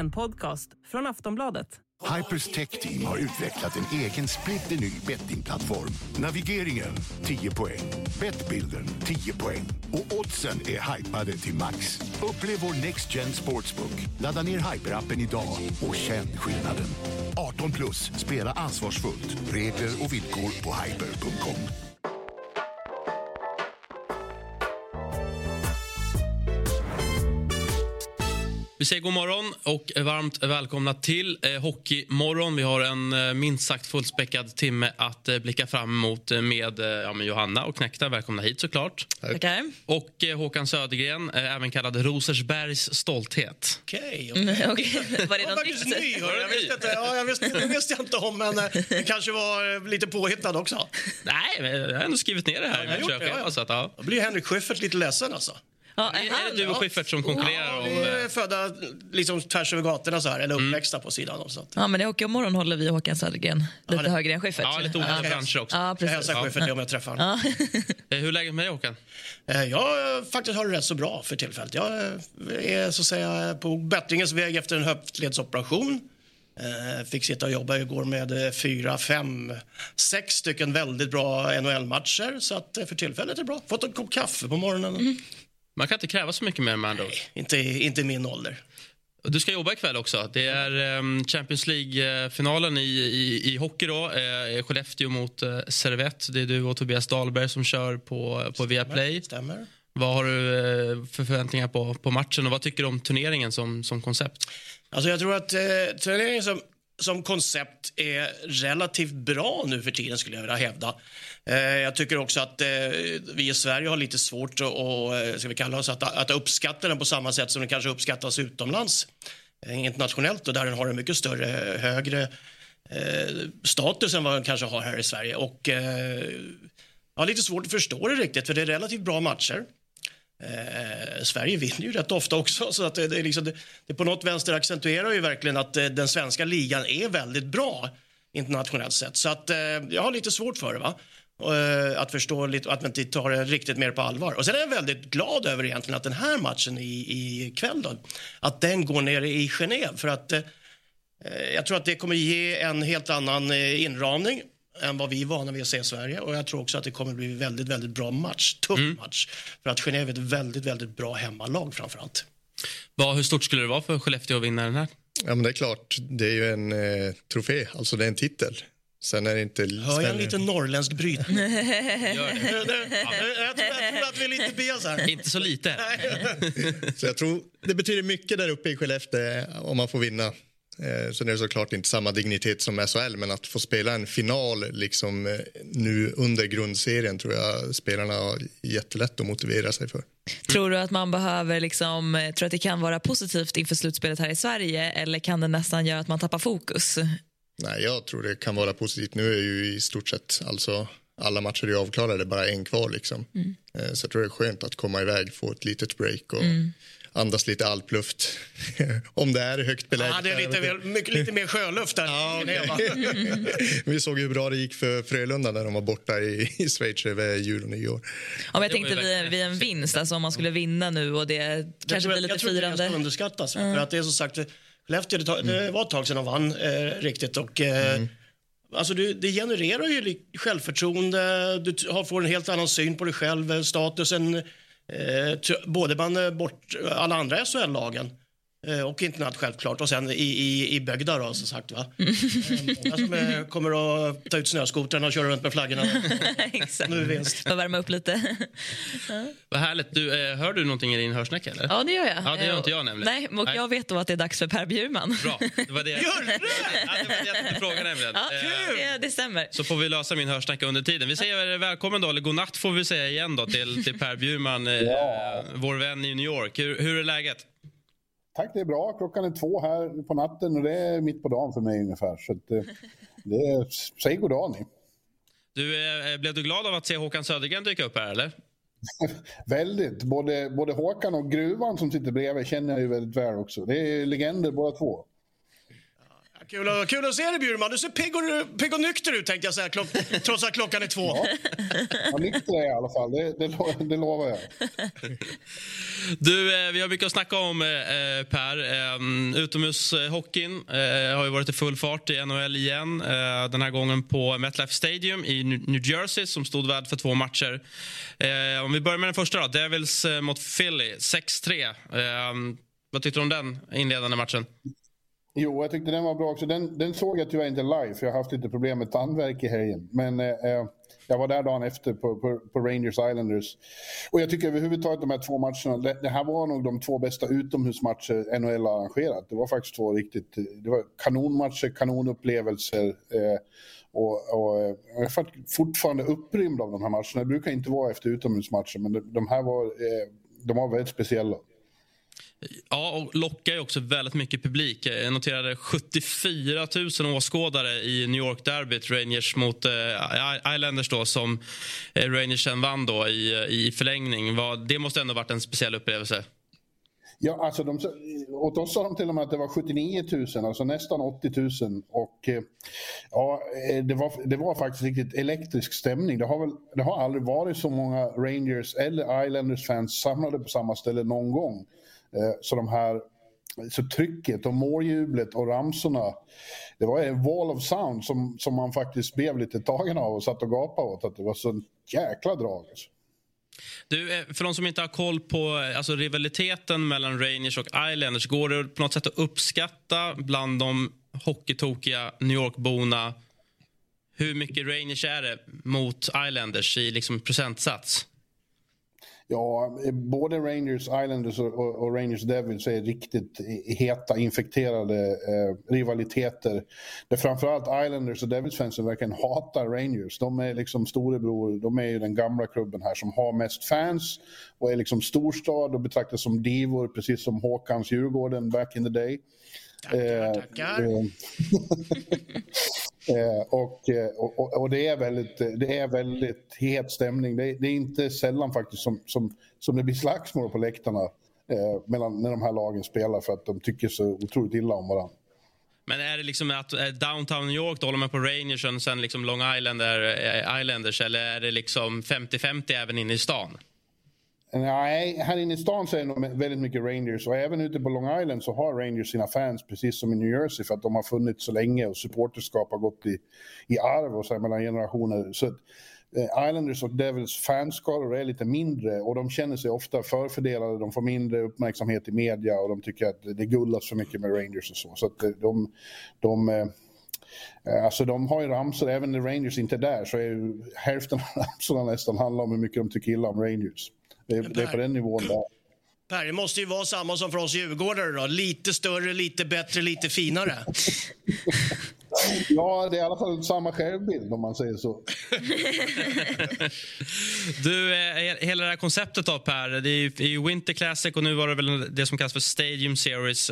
En podcast från Aftonbladet. Hypers Tech Team har utvecklat en egen splitterny bettingplattform. Navigeringen 10 poäng, Bettbilden 10 poäng och oddsen är hypade till max. Upplev vår Next Gen Sportsbook. Ladda ner Hyper-appen idag och känn skillnaden. 18 plus, spela ansvarsfullt. Regler och villkor på hyper.com. Vi säger god morgon och varmt välkomna till eh, Hockeymorgon. Vi har en eh, minst sagt fullspäckad timme att eh, blicka fram emot med, eh, ja, med Johanna och Knäckta. Välkomna hit såklart. Tackar. Och eh, Håkan Södergren, eh, även kallad Rosersbergs stolthet. Okej. Mm, okej. Var det Jag var något nytt? Jag visste inte, ja, jag visste, det visste jag inte om, men eh, det kanske var lite påhittad också. Nej, men jag har ändå skrivit ner det här. jag har i gjort mitt det, kök, ja, ja. Så att, ja. Då blir Henrik Schyffert lite ledsen alltså. Ja, Är det du och Schyffert som konkurrerar om... Vi eh, är födda liksom tvärs över gatorna så här, eller uppväxta på sidan. om, Så att, ja, men i Hockeyomorgon håller vi Håkan Södergren lite det- högre än Schyffert. Ja, lite olika Ja. branscher också. Ja, jag precis. hälsar Schyffert om jag träffar honom. Eh, Hur är läget med dig Håkan? Eh, Jag eh, faktiskt har det rätt så bra för tillfället. Jag eh, är så att säga på bättringens väg efter en höftledsoperation. Eh, Fick sitta och jobba igår med eh, fyra, fem, sex stycken väldigt bra NHL-matcher. Så att eh, för tillfället är det bra. Fått en kopp kaffe på morgonen. Man kan inte kräva så mycket mer med andra ord. Inte, inte min ålder. Du ska jobba ikväll också. Det är ehm, Champions League-finalen i, i, i hockey. Då. Eh, Skellefteå mot eh, Servette. Det är du och Tobias Dahlberg som kör på, på Viaplay. Stämmer. Vad har du eh, för förväntningar på, på matchen och vad tycker du om turneringen som, som koncept? Alltså jag tror att eh, turneringen som, som koncept är relativt bra nu för tiden skulle jag vilja hävda. Eh, jag tycker också att eh, vi i Sverige har lite svårt att, ska vi kalla oss, att, att uppskatta den på samma sätt som den kanske uppskattas utomlands. Eh, internationellt och där den har en mycket större, högre status än vad den kanske har här i Sverige. Och jag har lite svårt att förstå det riktigt för det är relativt bra matcher. Eh, Sverige vinner ju rätt ofta också. Så att det, det, liksom, det, det på något vänster accentuerar ju verkligen att eh, den svenska ligan är väldigt bra internationellt sett. Så att eh, jag har lite svårt för det. Va? Eh, att förstå lite, att man inte tar det riktigt mer på allvar. Och sen är jag väldigt glad över egentligen att den här matchen i, i kväll då, att den går ner i Genève. För att eh, eh, jag tror att det kommer ge en helt annan eh, inramning än vad vi är vana vid att se i Sverige. Och jag tror också att det kommer bli väldigt, väldigt bra match. Tuff match. För att Genève är ett väldigt, väldigt bra hemmalag framför allt. Vad, hur stort skulle det vara för Skellefteå att vinna den här? Ja, men det är klart. Det är ju en eh, trofé, alltså det är en titel. Sen är det inte... Hör jag en liten norrländsk brytning? Gör det. jag, tror, jag tror att vi är lite bias här. Inte så lite. Så jag tror det betyder mycket där uppe i Skellefteå om man får vinna. Eh, sen är det såklart inte samma dignitet som SHL, men att få spela en final liksom, eh, nu under grundserien tror jag spelarna har jättelätt att motivera sig för. Tror du att man behöver liksom, eh, tror att det kan vara positivt inför slutspelet här i Sverige eller kan det nästan göra att man tappar fokus? Nej, jag tror det kan vara positivt. Nu är ju i stort sett alltså alla matcher är avklarade, bara en kvar liksom. Eh, Så jag tror det är skönt att komma iväg, få ett litet break och andas lite alpluft. Om det är högt beläget. Ja, det är lite, väl- mycket, lite mer sjöluft där. Ja. Genève. Vi såg hur bra det gick för Frölunda när de var borta i, i Schweiz över jul och nyår. Om jag tänkte vid, vid en vinst, alltså om man skulle vinna nu och det Jag kanske tror- blir lite jag tror inte det ska firande. underskattas. För att det är som sagt, Skellefteå, det, det var ett tag sedan de vann eh, riktigt. Och, eh, Alltså du, det genererar ju självförtroende, du har, får en helt annan syn på dig själv, eh, statusen, Eh, både bland eh, bort, alla andra SHL-lagen och internat självklart och sen i, i, i Bögda då som sagt va. Eh, Många som eh, kommer att ta ut snöskotrarna och köra runt med flaggorna. Exakt. Nu är vinst. Bara värma upp lite. Vad härligt. Du, eh, hör du någonting i din hörsnäcka? Eller? Ja, det gör jag. Ja, det gör Eh, inte jag nämligen. Nej, och jag vet då att det är dags för Per Bjurman. Bra. Det var det jag, Gör det? ja, det, var det jag tänkte fråga nämligen. Ja, Eh, det, det stämmer. Så får vi lösa min hörsnacka under tiden. Vi säger välkommen då, eller godnatt får vi säga igen då till, till Per Bjurman, eh, vår vän i New York. Hur, hur är läget? Tack, det är bra. Klockan är två här på natten och det är mitt på dagen för mig ungefär. Så att, eh, det är, säg god dag ni. Du, eh, blev du glad av att se Håkan Södergren dyka upp här eller? Väldigt. Både, både Håkan och Gruvan som sitter bredvid känner jag ju väldigt väl också. Det är legender båda två. Kul, och, kul att se dig Bjurman. Du ser pigg och, pigg och nykter ut tänkte jag säga, klock, trots att klockan är två. Ja, ja nykter är jag i alla fall, det, det, det lovar jag. Du, eh, vi har mycket att snacka om, eh, Per. Eh, utomhushockeyn eh, har ju varit i full fart i NHL igen. Eh, den här gången på MetLife Stadium i New Jersey som stod värd för två matcher. Eh, om vi börjar med den första då. Devils eh, mot Philly, 6-3. Eh, vad tyckte du om den inledande matchen? Jo, jag tyckte den var bra också. Den, den såg jag tyvärr inte live, för jag har haft lite problem med tandvärk i helgen. Men eh, eh, jag var där dagen efter på, på, på, Rangers Islanders. Och jag tycker överhuvudtaget de här två matcherna, det, det, här var nog de två bästa utomhusmatcher NHL har arrangerat. Det var faktiskt två riktigt, det var kanonmatcher, kanonupplevelser. Eh, och, och eh, jag är fortfarande upprymd av de här matcherna. Det brukar inte vara efter utomhusmatcher, men de, de här var, eh, de var väldigt speciella. Ja, och lockar ju också väldigt mycket publik. Jag noterade 74 000 åskådare i New York-derbyt, Rangers mot eh, Islanders då, som eh, Rangers sen vann då i, eh, i förlängning. Det måste ändå varit en speciell upplevelse. Ja, alltså de, åt oss sa de till och med att det var 79 000, alltså nästan 80 000. Och eh, ja, det var, det var faktiskt riktigt elektrisk stämning. Det har, väl, det har aldrig varit så många Rangers eller Islanders-fans samlade på samma ställe någon gång. Eh, så de här så trycket och måljublet och ramsorna, det var en wall of sound som, som man faktiskt blev lite tagen av och satt och gapade åt. Att det var så jäkla drag. Alltså. Du, eh, för de som inte har koll på eh, alltså, rivaliteten mellan Rangers och Islanders, går det på något sätt att uppskatta bland de hockeytokiga New York-borna hur mycket Rangers är det mot Islanders i liksom procentsats? Ja, både Rangers Islanders och, Rangers Devils är riktigt heta, infekterade eh, rivaliteter. Där framförallt Islanders och Devils-fansen verkligen hatar Rangers. De är liksom storebror, de är ju den gamla klubben här som har mest fans och är liksom storstad och betraktas som divor, precis som Håkans Djurgården back in the day. Tackar, eh, tackar. Eh, eh, och, och, och, det, är väldigt, eh, det är väldigt het stämning. Det är, det är inte sällan faktiskt som, som, som det blir slagsmål på läktarna eh, mellan, när de här lagen spelar för att de tycker så otroligt illa om varandra. Men är det liksom att eh, downtown New York, då håller man på Rangers och sen liksom Long Island är Islanders eller är det liksom 50-50 även inne i stan? Nej, här inne i stan så är det nog väldigt mycket Rangers och även ute på Long Island så har Rangers sina fans precis som i New Jersey för att de har funnits så länge och supporterskap har gått i, i arv och så här mellan generationer. Så eh, Islanders och Devils fanskaror är lite mindre och de känner sig ofta förfördelade, de får mindre uppmärksamhet i media och de tycker att det gullas för mycket med Rangers och så. Så att eh, de, de eh, Alltså de har ju ramsor, även när Rangers inte är där så är hälften av ramsorna nästan handlar om hur mycket de tycker illa om Rangers. Det, är, det är på den nivån där. Per, det måste ju vara samma som för oss djurgårdare då. Lite större, lite bättre, lite finare. ja, det är i alla fall samma självbild om man säger så. du, eh, hela det här konceptet då Per, det är ju Winter Classic och nu var det väl det som kallas för Stadium Series.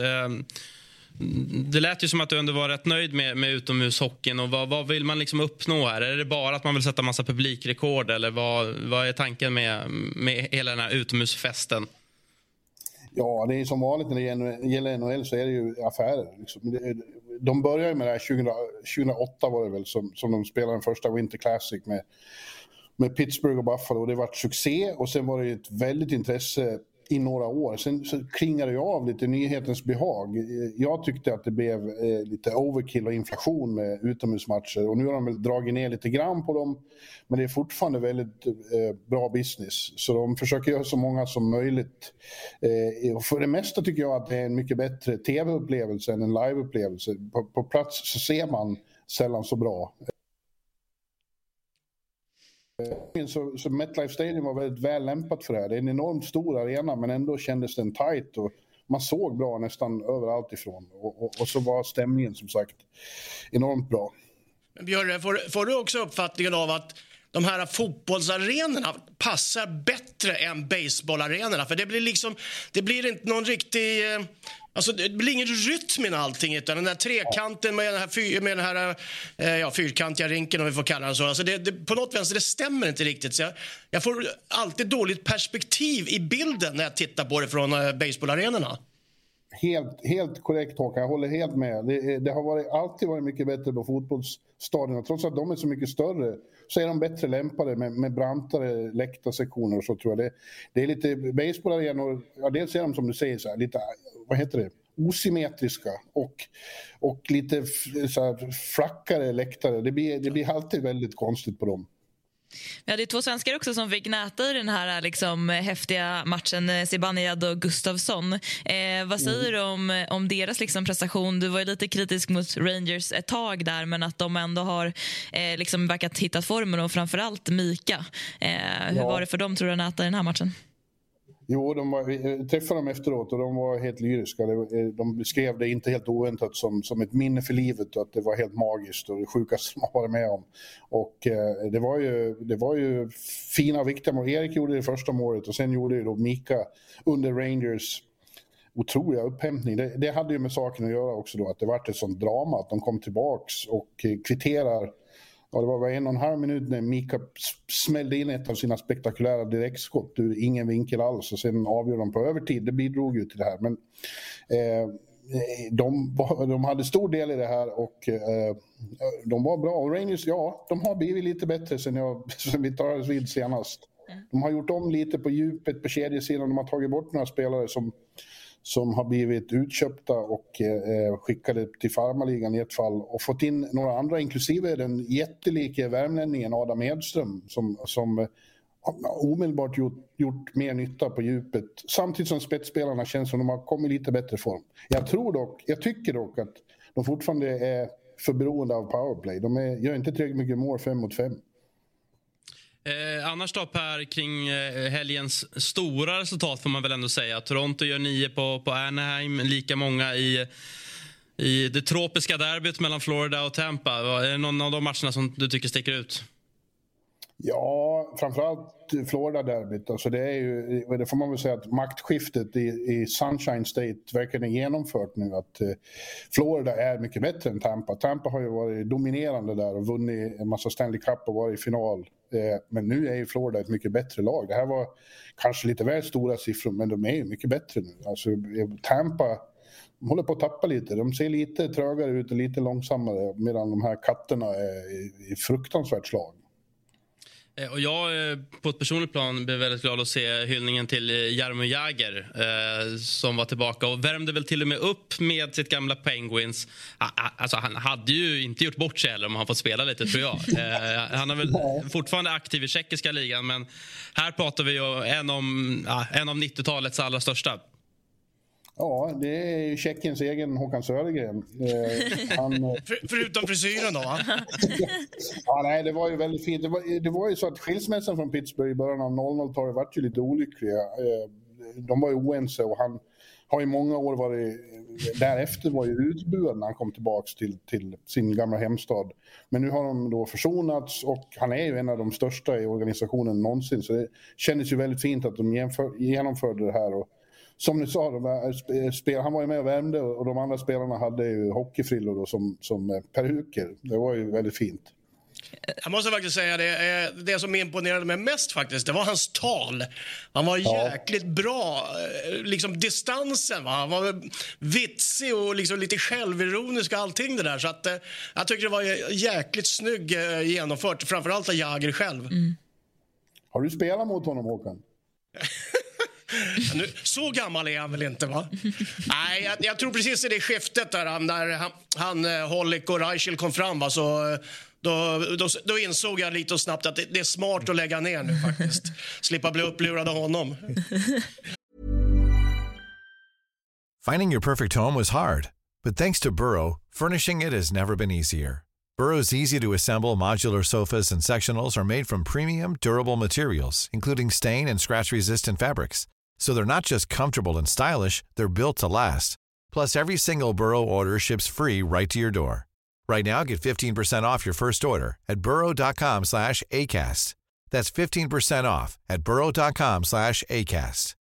Det lät ju som att du ändå var rätt nöjd med, med utomhushockeyn. Och vad, vad vill man liksom uppnå här? Är det bara att man vill sätta massa publikrekord eller vad, vad är tanken med, med hela den här utomhusfesten? Ja, det är som vanligt när det gäller NHL så är det ju affärer. Liksom. De började med det här 2000, 2008 var det väl som, som de spelade den första Winter Classic med, med Pittsburgh och Buffalo och det var succé och sen var det ett väldigt intresse i några år. Sen så klingade jag av lite nyhetens behag. Jag tyckte att det blev eh, lite overkill och inflation med utomhusmatcher och nu har de väl dragit ner lite grann på dem. Men det är fortfarande väldigt eh, bra business. Så de försöker göra så många som möjligt. Eh, och för det mesta tycker jag att det är en mycket bättre tv-upplevelse än en live-upplevelse. På, på plats så ser man sällan så bra. Eh, så, så MetLife Stadium var väldigt väl lämpat för det här. Det är en enormt stor arena men ändå kändes den tight och man såg bra nästan överallt ifrån. Och, och, och så var stämningen som sagt enormt bra. Björre, får, får du också uppfattningen av att de här fotbollsarenorna passar bättre än baseballarenorna? För det blir liksom, det blir inte någon riktig eh, Alltså, det blir ingen rytm i allting. Utan den där trekanten med den här, fyr, med den här eh, ja, fyrkantiga rinken, om vi får kalla den så. Alltså det, det, på något vänster det stämmer inte riktigt. Så jag, jag, får alltid dåligt perspektiv i bilden när jag tittar på det från eh, baseballarenorna. Helt, helt korrekt Håkan, jag håller helt med. Det, eh, det har varit, alltid varit mycket bättre på fotbollsstadierna. Trots att de är så mycket större så är de bättre lämpade med, med brantare läktarsektioner och så tror jag. Det, det är lite baseballarenor, ja dels är de som du säger så här, lite, vad heter det, osymmetriska och, och lite så här, flackare läktare. Det blir, det blir alltid väldigt konstigt på dem. Vi hade två svenskar också som fick näta i den här liksom, häftiga matchen, eh, Zibanejad och Gustafsson. Eh, vad säger du om, om deras liksom, prestation? Du var lite kritisk mot Rangers ett tag där men att de ändå har eh, liksom, verkat hitta formen och framförallt Mika. Eh, hur ja. var det för dem tror du att näta i den här matchen? Jo, de var, vi eh, träffade dem efteråt och de var helt lyriska. Eh, de beskrev det inte helt oväntat som, som ett minne för livet och att det var helt magiskt och det sjukaste man varit med om. Och eh, det, var ju, det var ju fina och viktiga mål. Erik gjorde det första målet och sen gjorde ju då Mika under Rangers otroliga upphämtning. Det, det hade ju med saken att göra också då att det vart ett sånt drama att de kom tillbaks och eh, kvitterar ja, det var en och en halv minut när Mika smällde in ett av sina spektakulära direktskott ur ingen vinkel alls och sen avgjorde de på övertid. Det bidrog ju till det här. Men eh, de, de hade stor del i det här och eh, de var bra. Och Rangers, ja, de har blivit lite bättre sen, jag, sen vi talades vid senast. De har gjort om lite på djupet på kedjesidan. De har tagit bort några spelare som som har blivit utköpta och eh, skickade till farmaligan i ett fall och fått in några andra, inklusive den jättelike värmlänningen Adam Edström som, som omedelbart gjort, gjort mer nytta på djupet samtidigt som spetsspelarna känns som de har kommit i lite bättre form. Jag tror dock, jag tycker dock att de fortfarande är för beroende av powerplay. De är, gör inte tillräckligt mycket mål fem mot fem. Eh, annars då Per, kring eh, helgens stora resultat får man väl ändå säga. Toronto gör nio på, på Anaheim, lika många i, i det tropiska derbyt mellan Florida och Tampa. Är det någon av de matcherna som du tycker sticker ut? Ja, framförallt Florida-derbyt. Alltså det, är ju, det får man väl säga att maktskiftet i, i Sunshine State verkligen är genomfört nu. Att eh, Florida är mycket bättre än Tampa. Tampa har ju varit dominerande där och vunnit en massa Stanley Cup och varit i final. Eh, men nu är ju Florida ett mycket bättre lag. Det här var kanske lite väl stora siffror, men de är ju mycket bättre nu. Alltså eh, Tampa de håller på att tappa lite. De ser lite trögare ut och lite långsammare medan de här katterna är i fruktansvärt slag. Eh, och jag eh, på ett personligt plan blev väldigt glad att se hyllningen till eh, Jaromir Jagr eh, som var tillbaka och värmde väl till och med upp med sitt gamla Penguins. Alltså, han hade ju inte gjort bort sig heller om han fått spela lite, tror jag. Eh, han är väl fortfarande aktiv i tjeckiska ligan, men här pratar vi ju en, om, en av 90-talets allra största. Ja, det är Tjeckiens egen Håkan Södergren. Eh, han, För, förutom frisyren då, va? ja, nej, det var ju väldigt fint. Det var, det var ju så att skilsmässan från Pittsburgh i början av 00-talet vart ju lite olyckliga. Eh, de var ju oense och han har i många år varit... Därefter var ju utbuad när han kom tillbaka till, till sin gamla hemstad. Men nu har de då försonats och han är ju en av de största i organisationen någonsin. Så det kändes ju väldigt fint att de genomförde det här. Och, som ni sa, spel, han var ju med och värmde och de andra spelarna hade ju hockeyfrillor som, som eh, peruker. Det var ju väldigt fint. Jag måste faktiskt säga det, det som imponerade mig mest faktiskt, det var hans tal. Han var ja. jäkligt bra, eh, liksom distansen, va? han var vitsig och liksom lite självironisk och allting det där. Så att, eh, jag tycker det var jäkligt snygg genomfört, framförallt av Jagr själv. Mm. Har du spelat mot honom Håkan? Nu, så gammal är han väl inte? va? Nej, jag, jag tror precis i det skiftet där han, när han, han eh, Hollick och Reichel kom fram va, så eh, då, då, då, insåg jag lite och snabbt att det, det, är smart att lägga ner nu faktiskt. Slippa bli upplurad av honom. Finding your perfect home was hard, but thanks to Burrow, furnishing it has never been easier. Burrow's easy to assemble modular sofas and sectionals are made from premium, durable materials, including stain and scratch resistant fabrics. So they're not just comfortable and stylish, they're built to last. Plus, every single Burrow order ships free right to your door. Right now, get 15% off your first order at burrow.com slash ACAST. That's 15% off at burrow.com slash ACAST.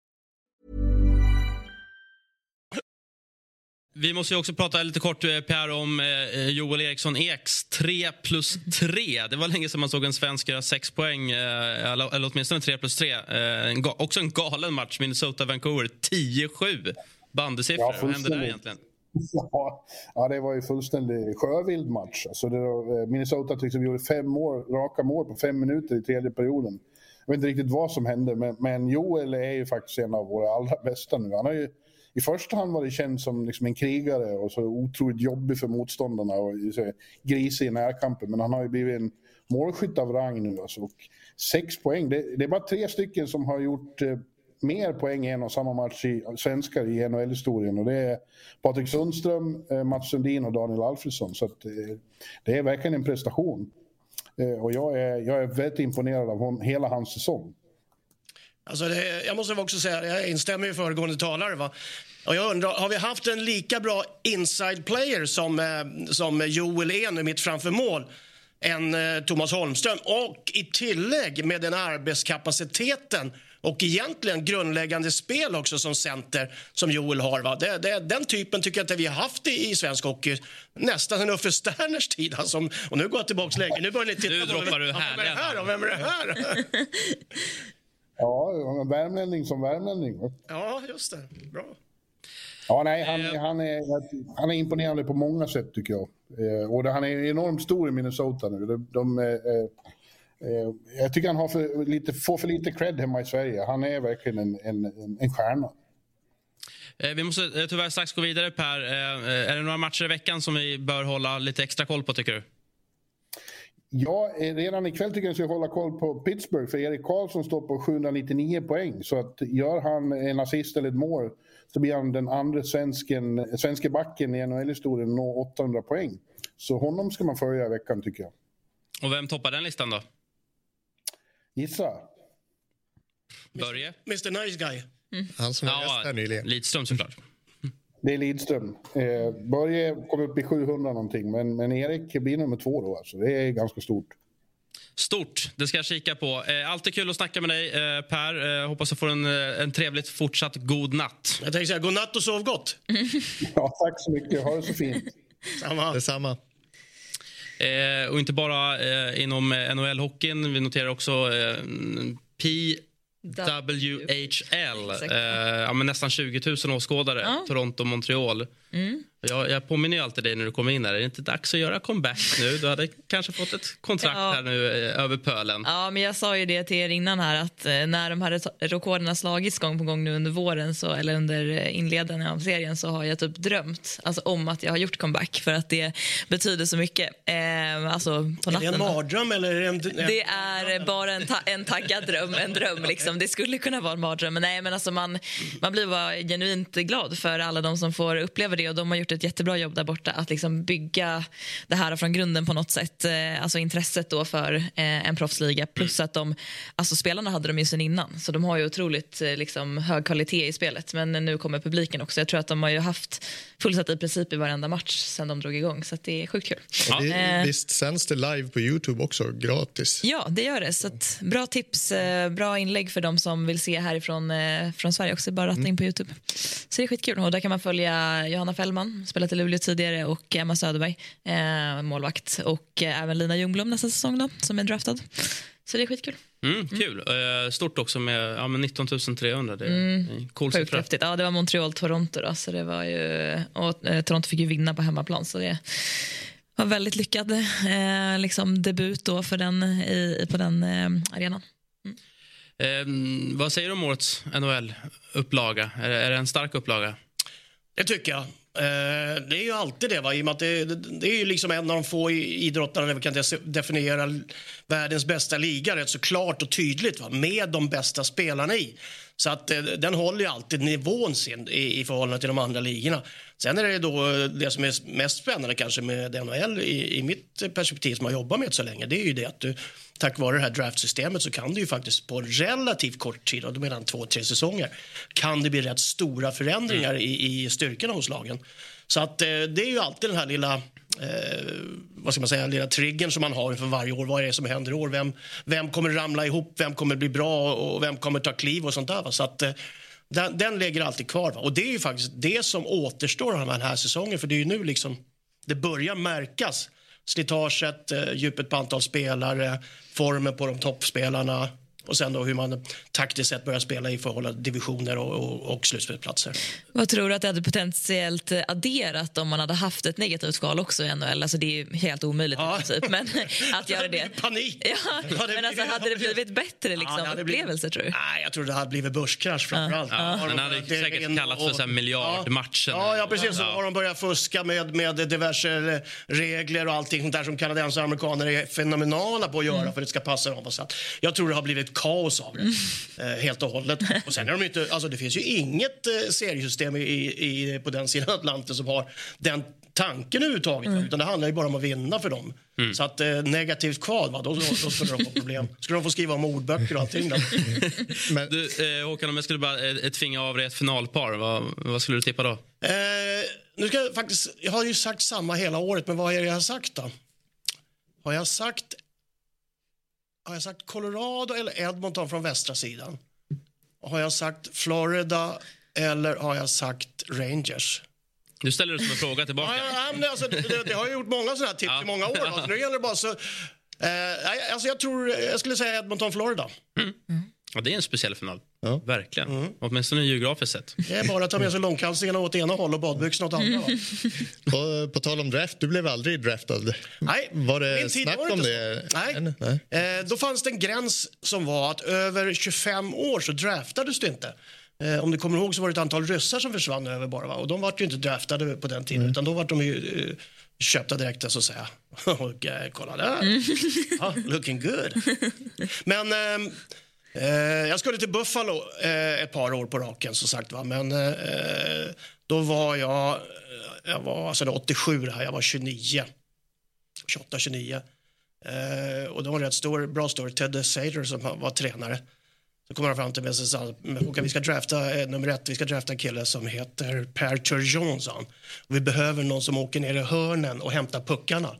Vi måste också prata lite kort, eh, Per, om eh, Joel Eriksson Eks 3 plus 3. Det var länge sedan man såg en svensk göra 6 poäng, eh, eller, eller åtminstone 3 plus 3. Eh, en, också en galen match, Minnesota-Vancouver, 10-7. bandysiffror. Ja, Vad hände där fullständigt. egentligen? Ja, ja, det var ju fullständig sjövild match. Alltså var, eh, Minnesota till exempel gjorde fem mål, raka mål på fem minuter i tredje perioden. Jag vet inte riktigt vad som hände, men, men Joel är ju faktiskt en av våra allra bästa nu. Han har ju, i första hand var det känd som liksom en krigare och så otroligt jobbig för motståndarna och så, grisig i närkampen. Men han har ju blivit en målskytt av rang nu. Alltså. Och sex poäng, det, det är bara tre stycken som har gjort eh, mer poäng i en och samma match i svenskar i NHL-historien. Och det är Patrik Sundström, eh, Mats Sundin och Daniel Alfredsson. Så att, eh, det är verkligen en prestation. Eh, och jag är, jag är väldigt imponerad av hon, hela hans säsong. Alltså det, jag måste också säga, jag instämmer i föregående talare. Va? Och jag undrar, har vi haft en lika bra inside player som, eh, som Joel är nu mitt framför mål än eh, Thomas Holmström? Och i tillägg med den arbetskapaciteten och egentligen grundläggande spel också som center som Joel har. Va? Det, det, den typen tycker jag inte vi har haft i, i svensk hockey nästan sen Uffe Sterners tid. Alltså, och nu går jag tillbaka längre. Nu börjar ni titta Nu på droppar du ja, vem är det här? då? Vem är det här? Ja, värmlänning som värmlänning. ja, just det. Bra. Ja, nej, han, han, är, han är imponerande på många sätt tycker jag. Eh, och han är enormt stor i Minnesota nu. De, de, eh, eh, jag tycker han har för lite, får för lite cred hemma i Sverige. Han är verkligen en, en, en, stjärna. Eh, Vi måste eh, tyvärr strax gå vidare, Per. Eh, Är det några matcher i veckan som vi bör hålla lite extra koll på, tycker du? Ja, eh, redan ikväll tycker jag att vi ska hålla koll på Pittsburgh för Erik Karlsson står på 799 poäng. Så att gör han en assist eller ett mål så blir han den andra svensken, svenske backen i NHL-historien når 800 poäng. Så honom ska man följa i veckan tycker jag. Och vem toppar den listan då? Gissa. Börje? Mr Nice Guy. Han som var gäst Ja, här nyligen. Lidström såklart. Det är Lidström. Eh, Börje kom upp i 700 någonting, men, men Erik blir nummer två då. Alltså. Det är ganska stort. Stort. Det ska jag kika på. Eh, alltid kul att snacka med dig, eh, Per. Eh, hoppas du får en, en trevligt fortsatt god natt. Jag tänkte säga godnatt och sov gott. Ja, tack så mycket. Ha det så fint. Samma. Detsamma. Eh, och inte bara eh, inom NHL-hockeyn. Vi noterar också eh, PWHL. Eh, ja, men nästan 20 000 åskådare. Ja. Toronto och Montreal. Jag, jag påminner ju alltid dig när du kommer in här. Är det inte dags att göra comeback nu? Du hade kanske fått ett kontrakt Ja. här nu eh, över pölen. Ja, men jag sa ju det till er innan här att eh, när de här re- rekorden har slagits gång på gång nu under våren så, eller under eh, inledningen av serien så har jag typ drömt alltså, om att jag har gjort comeback för att det betyder så mycket. Eh, alltså på Är det natten. en mardröm eller är det en... Det är bara en, ta- en taggad dröm. En dröm liksom. Det skulle kunna vara en mardröm. Men, nej, men alltså man, man blir bara genuint glad för alla de som får uppleva det. Och De har gjort ett jättebra jobb där borta att liksom bygga det här från grunden på något sätt. Eh, Alltså intresset då för eh, en proffsliga. Plus att de, alltså spelarna hade de ju sen innan. Så de har ju otroligt eh, liksom, hög kvalitet i spelet. Men nu kommer publiken också. Jag tror att de har ju haft fullsatt i princip i varenda match sen de drog igång. Så att det är sjukt kul. Det, Eh. visst sänds det live på Youtube också, gratis? Ja, det gör det. Så att, bra tips, bra inlägg för de som vill se härifrån från Sverige också. Bara ratta in på Youtube. Så det är skitkul. Och där kan man följa Johanna Fällman, spelat i Luleå tidigare, och Emma Söderberg, eh, målvakt. Och eh, även Lina Ljungblom nästa säsong då, som är draftad. Så det är skitkul. Mm, kul. Eh, stort också med, ja, med 19 300. Det är en cool Sjukt siffra. häftigt. Ja, det var Montreal-Toronto då, så det var ju... Och eh, Toronto fick ju vinna på hemmaplan, så det var väldigt lyckad eh, liksom debut då för den, i, på den eh, arenan. Eh, vad säger du om årets NHL-upplaga? Är, är det en stark upplaga? Det tycker jag. Eh, det är ju alltid det, va? i och med att det, det, det är ju liksom en av de få idrottarna där vi kan definiera världens bästa liga rätt så klart och tydligt va? med de bästa spelarna i. Så att eh, den håller ju alltid nivån sin i, i förhållande till de andra ligorna. Sen är det då eh, det som är mest spännande kanske med NHL i, i mitt perspektiv som jag jobbar med så länge, det är ju det att du tack vare det här draftsystemet så kan du ju faktiskt på relativt kort tid, och då menar två, tre säsonger, kan det bli rätt stora förändringar i, i styrkorna hos lagen. Så att eh, det är ju alltid den här lilla eh, vad ska man säga, lilla triggern som man har inför varje år. Vad är det som händer i år? Vem, vem kommer ramla ihop? Vem kommer bli bra och vem kommer ta kliv och sånt där. Va? Så att, eh, den, den ligger alltid kvar. Va? Och det är ju faktiskt det som återstår av den här säsongen. För det är ju nu liksom det börjar märkas. Slitaget, eh, djupet på antal spelare, formen på de toppspelarna och sen då hur man taktiskt sett börjar spela i förhållande till divisioner och, och, och slutspelsplatser. Vad tror du att det hade potentiellt adderat om man hade haft ett negativt skal också i NHL? Alltså det är ju helt omöjligt Ja. princip, men att göra det. Panik! Ja, Ja, det men alltså, hade det blivit bättre liksom, Ja, det hade blivit- tror du? Nej, jag tror det hade blivit börskrasch framförallt. Ja, de den hade börjat säkert kallats för och- miljardmatchen. Ja, ja, precis. Så Ja. har de börjat fuska med, med diverse regler och allting sånt där som kanadensare och amerikaner är fenomenala på att göra för att det ska passa dem. Så jag tror det har blivit kaos av det, eh, helt och hållet. Och sen är de inte, alltså det finns ju inget eh, seriesystem i, i, på den sidan Atlanten som har den tanken överhuvudtaget. Utan det handlar ju bara om att vinna för dem. Så att eh, negativt kval, va, då, då, då skulle de få problem. Skulle de få skriva om ordböcker och allting. Då. Men Du, eh, Håkan, om jag skulle bara eh, tvinga av dig ett finalpar, vad, vad skulle du tippa då? Eh, nu ska jag faktiskt, jag har ju sagt samma hela året, men vad är det jag har sagt då? Har jag sagt, har jag sagt Colorado eller Edmonton från västra sidan? Har jag sagt Florida eller har jag sagt Rangers? Du ställer det som en fråga tillbaka. Ja, ja, men alltså, det, det, det har jag gjort många sådana här tips Ja. i många år. Alltså, nu gäller det bara så... Eh, alltså jag tror, jag skulle säga Edmonton, Florida. Ja, det är en speciell final. Ja. Verkligen. Åtminstone geografiskt sett. Det är bara att ta med sig långkalsingarna åt ena hållet och badbyxorna åt andra. på, på tal om draft, du blev aldrig draftad. Nej, Var min det tid snack var om inte det? så. Nej. Nej. Eh, då fanns det en gräns som var att över 25 år så draftades du inte. Eh, om du kommer ihåg så var det ett antal ryssar som försvann över bara. Va? Och de var ju inte draftade på den tiden utan då var de ju eh, köpta direkt så att säga. Och kolla där. Ja, looking good. Men ehm, eh, Eh, jag skulle till Buffalo eh, ett par år på raken som sagt va. Men eh, då var jag, eh, jag var alltså det var 87 det här, jag var 29. 28, 29. Eh, och det var en rätt stor, bra story. Ted Sater som var, var tränare. Så kommer han fram till mig och sa "Håkan, vi ska drafta eh, nummer ett, vi ska drafta en kille som heter Per Turgeon, sa han. Och vi behöver någon som åker ner i hörnen och hämtar puckarna.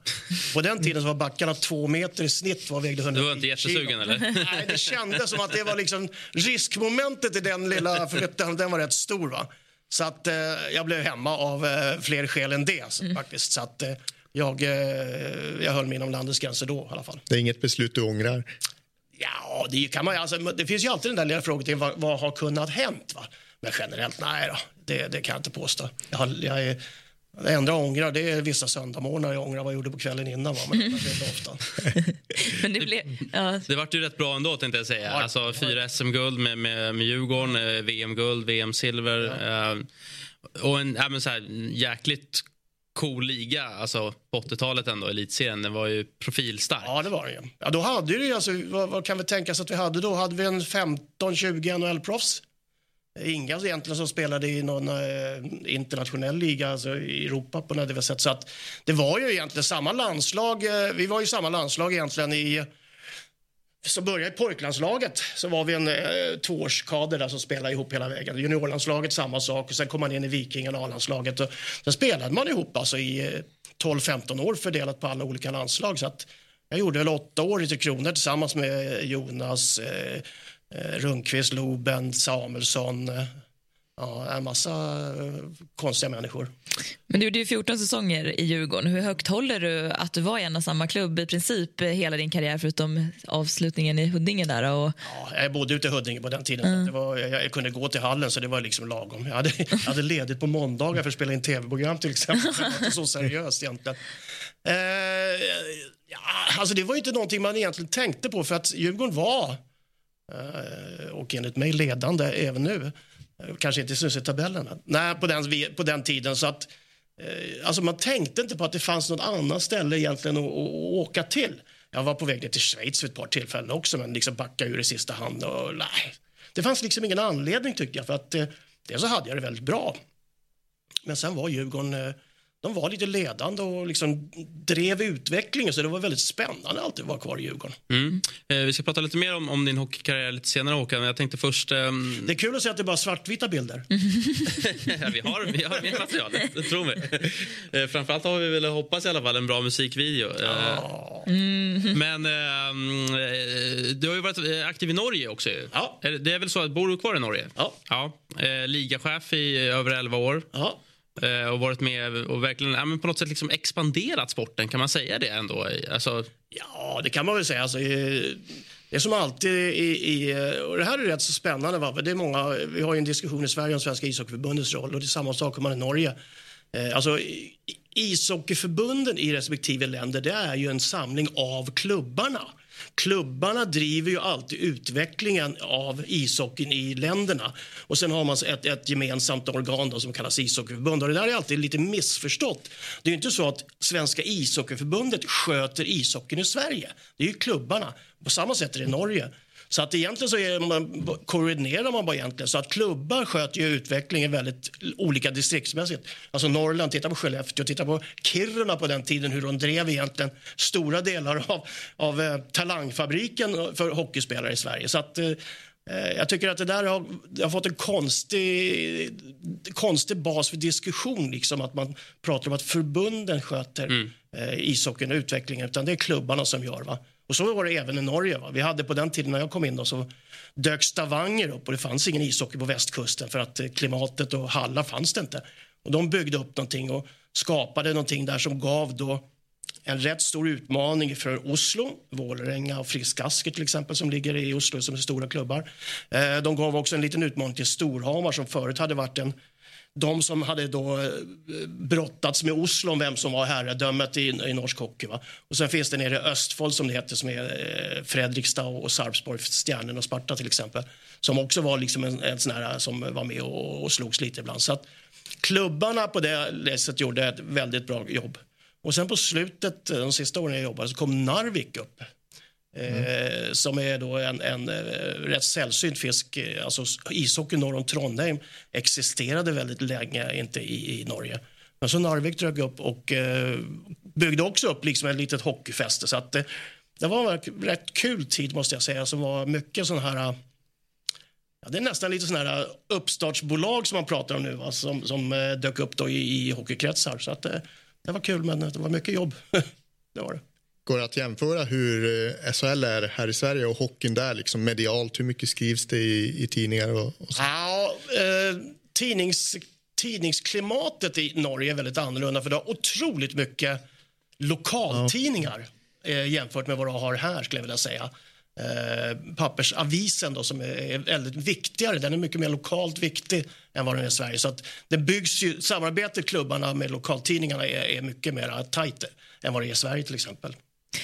På den tiden så var backarna två meter i snitt och vägde 110 Du var inte jättesugen, kilo. eller? Nej, det kändes som att det var liksom riskmomentet i den lilla förflyttningen, den var rätt stor va. Så att eh, jag blev hemma av eh, fler skäl än det så, faktiskt. Så att eh, jag, eh, jag höll mig inom landets gränser då i alla fall. Det är inget beslut du ångrar? Ja, det, kan man, alltså, det finns ju alltid den där lilla frågetecknet, vad, vad har kunnat hänt? Va? Men generellt, nej då, det, det kan jag inte påstå. Jag, har- jag är, det enda jag ångrar det är vissa söndagmorgnar jag ångrar vad jag gjorde på kvällen innan. Va? Men det är ofta. Men det blev, ja, Det vart ju rätt bra ändå tänkte jag säga. Alltså fyra SM-guld med, med, med Djurgården, eh, VM-guld, VM-silver. Eh, och en ja, men så här, jäkligt cool liga, alltså på 80-talet ändå, elitserien. Den var ju profilstark. Ja, det var det ju. Ja, då hade ju, alltså, vad, vad kan vi tänka oss att vi hade då? Hade vi en 15-20 NHL-proffs? Inga egentligen som spelade i någon eh, internationell liga, alltså i Europa på något sätt. Så att det var ju egentligen samma landslag. Eh, vi var ju samma landslag egentligen i så började i pojklandslaget så var vi en eh, tvåårskader där som spelade ihop hela vägen. Juniorlandslaget samma sak och sen kom man in i Vikingarna A-landslaget. Sen spelade man ihop alltså i eh, 12-15 år fördelat på alla olika landslag. Så att jag gjorde väl åtta år i Tre Kronor tillsammans med Jonas, eh, eh, Rundqvist, Loben, Samuelsson. Eh, Ja, en massa eh, konstiga människor. men du gjorde ju 14 säsonger i Djurgården. Hur högt håller du att du var i en och samma klubb i princip hela din karriär förutom avslutningen i Huddinge där? Och, Ja, jag bodde ute i Huddinge på den tiden. att Det var, jag, jag kunde gå till hallen så det var liksom lagom. Jag hade, jag hade ledigt på måndagar för att spela in tv-program till exempel. Det var inte så seriöst egentligen. Eh, ja, alltså det var inte någonting man egentligen tänkte på för att Djurgården var, eh, och enligt mig ledande även nu, kanske inte syns i tabellerna, Nej, på, den, på den tiden. så att eh, Alltså man tänkte inte på att det fanns något annat ställe egentligen att, att, att åka till. Jag var på väg ner till Schweiz vid ett par tillfällen också men liksom backade ur i sista hand. Och, nej. Det fanns liksom ingen anledning tycker jag för att eh, dels så hade jag det väldigt bra. Men sen var Djurgården, eh, de var lite ledande och liksom drev utvecklingen så det var väldigt spännande alltid att vara kvar i Djurgården. Mm. Eh, vi ska prata lite mer om, om din hockeykarriär lite senare Håkan. Jag tänkte först... ehm, Det är kul att se att det är bara svartvita bilder. Vi, har, vi har mer material, det tror vi. Eh, framförallt har vi väl, hoppas i alla fall, en bra musikvideo. Eh, Men ehm, eh, du har ju varit eh, aktiv i Norge också. Ja. Det är väl så att, bor du kvar i Norge? Ja. ja. Eh, ligachef i över 11 år. Ja. Eh, och varit med och verkligen ja, men på något sätt liksom expanderat sporten, kan man säga det ändå? Alltså, Ja, det kan man väl säga. Alltså, eh, det är som alltid i, i eh, och det här är rätt så spännande. Va? Det är många, vi har ju en diskussion i Sverige om Svenska ishockeyförbundets roll och det är samma sak om man i Norge. Alltså, ishockeyförbunden i respektive länder det är ju en samling av klubbarna. Klubbarna driver ju alltid utvecklingen av ishockeyn i länderna. Och Sen har man ett, ett gemensamt organ då, som kallas ishockeyförbund. Och det där är alltid lite missförstått. Det är inte så att Svenska ishockeyförbundet sköter ishockeyn i Sverige. Det är ju klubbarna. På samma sätt är det i Norge. Så att egentligen så är man, koordinerar man bara egentligen. Så att klubbar sköter ju utvecklingen väldigt olika distriktsmässigt. Alltså Norrland, titta på Skellefteå, titta på Kiruna på den tiden hur de drev egentligen stora delar av, av eh, talangfabriken för hockeyspelare i Sverige. Så att eh, eh jag tycker att det där har, det har fått en konstig, konstig bas för diskussion. Liksom, att man pratar om att förbunden sköter mm. eh, ishockeyn och utvecklingen. Utan det är klubbarna som gör. Va? Och så var det även i Norge. Va? Vi hade på den tiden när jag kom in då, så dök Stavanger upp och det fanns ingen ishockey på västkusten för att eh, klimatet och hallar fanns det inte. Och de byggde upp någonting och skapade någonting där som gav då en rätt stor utmaning för Oslo, Vålerenga och Frisk Asker till exempel som ligger i Oslo som är stora klubbar. Eh, de gav också en liten utmaning till Storhamar som förut hade varit en de som hade då eh, brottats med Oslo om vem som var herradömet i, i norsk hockey. Va? Och sen finns det nere i Östfold som det heter som är eh, Fredrikstad och Sarpsborg, Stjärnen och Sparta till exempel. Som också var liksom en, en sån här eh, som var med och, och slogs lite ibland. Så att klubbarna på det läset gjorde ett väldigt bra jobb. Och sen på slutet, de sista åren jag jobbade, så kom Narvik upp. Mm. Eh, som är då en, en, eh, rätt sällsynt fisk. Eh, alltså, ishockey norr om Trondheim existerade väldigt länge inte i, i Norge. Men så Narvik dök upp och eh, byggde också upp liksom ett litet hockeyfäste. Så att, eh, det var en rätt kul tid måste jag säga som var mycket sån här Ja, det är nästan lite sån här uppstartsbolag som man pratar om nu va, som, som dök upp då i, i hockeykretsar. Så att, det var kul men det var mycket jobb. det var det. Går det att jämföra hur eh, SHL är här i Sverige och hockeyn där liksom medialt? Hur mycket skrivs det i, i tidningar? Och, och ja, eh, tidnings, tidningsklimatet i Norge är väldigt annorlunda för det har otroligt mycket lokaltidningar ja. eh, jämfört med vad du har här skulle jag vilja säga. Eh, pappersavisen då, som är väldigt viktigare, den är mycket mer lokalt viktig än vad den är i Sverige. Så att det byggs ju, samarbetet klubbarna med lokaltidningarna är, är mycket mer tajt än vad det är i Sverige till exempel.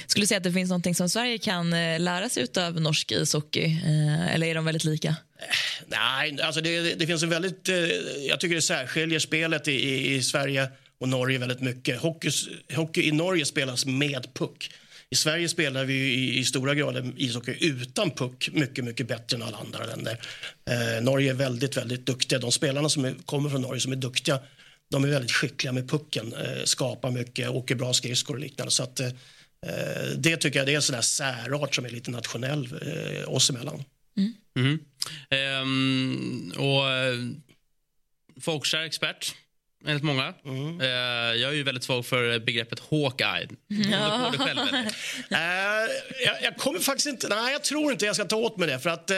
Skulle du säga att det finns något som Sverige kan eh, lära sig av norsk ishockey? Eh, eller är de väldigt lika? Nej, alltså det, det finns en väldigt... Eh, jag tycker det särskiljer spelet i, i, i Sverige och Norge väldigt mycket. Hockey, hockey, i Norge spelas med puck. I Sverige spelar vi i, i stora grader ishockey utan puck mycket, mycket bättre än alla andra länder. Eh, Norge är väldigt, väldigt duktiga. De spelarna som är, kommer från Norge som är duktiga, de är väldigt skickliga med pucken, eh, skapar mycket, åker bra skridskor och liknande. Så att, Eh, det tycker jag det är en sån där särart som är lite nationell eh, oss emellan. Mm. Mm. Ehm, och eh, folkkär expert enligt många. Mm. Uh, jag är ju väldigt svag för begreppet Hawkeye. Ja. Du själv, uh, jag, jag, kommer faktiskt inte... Nej, jag tror inte jag ska ta åt mig det. För att uh,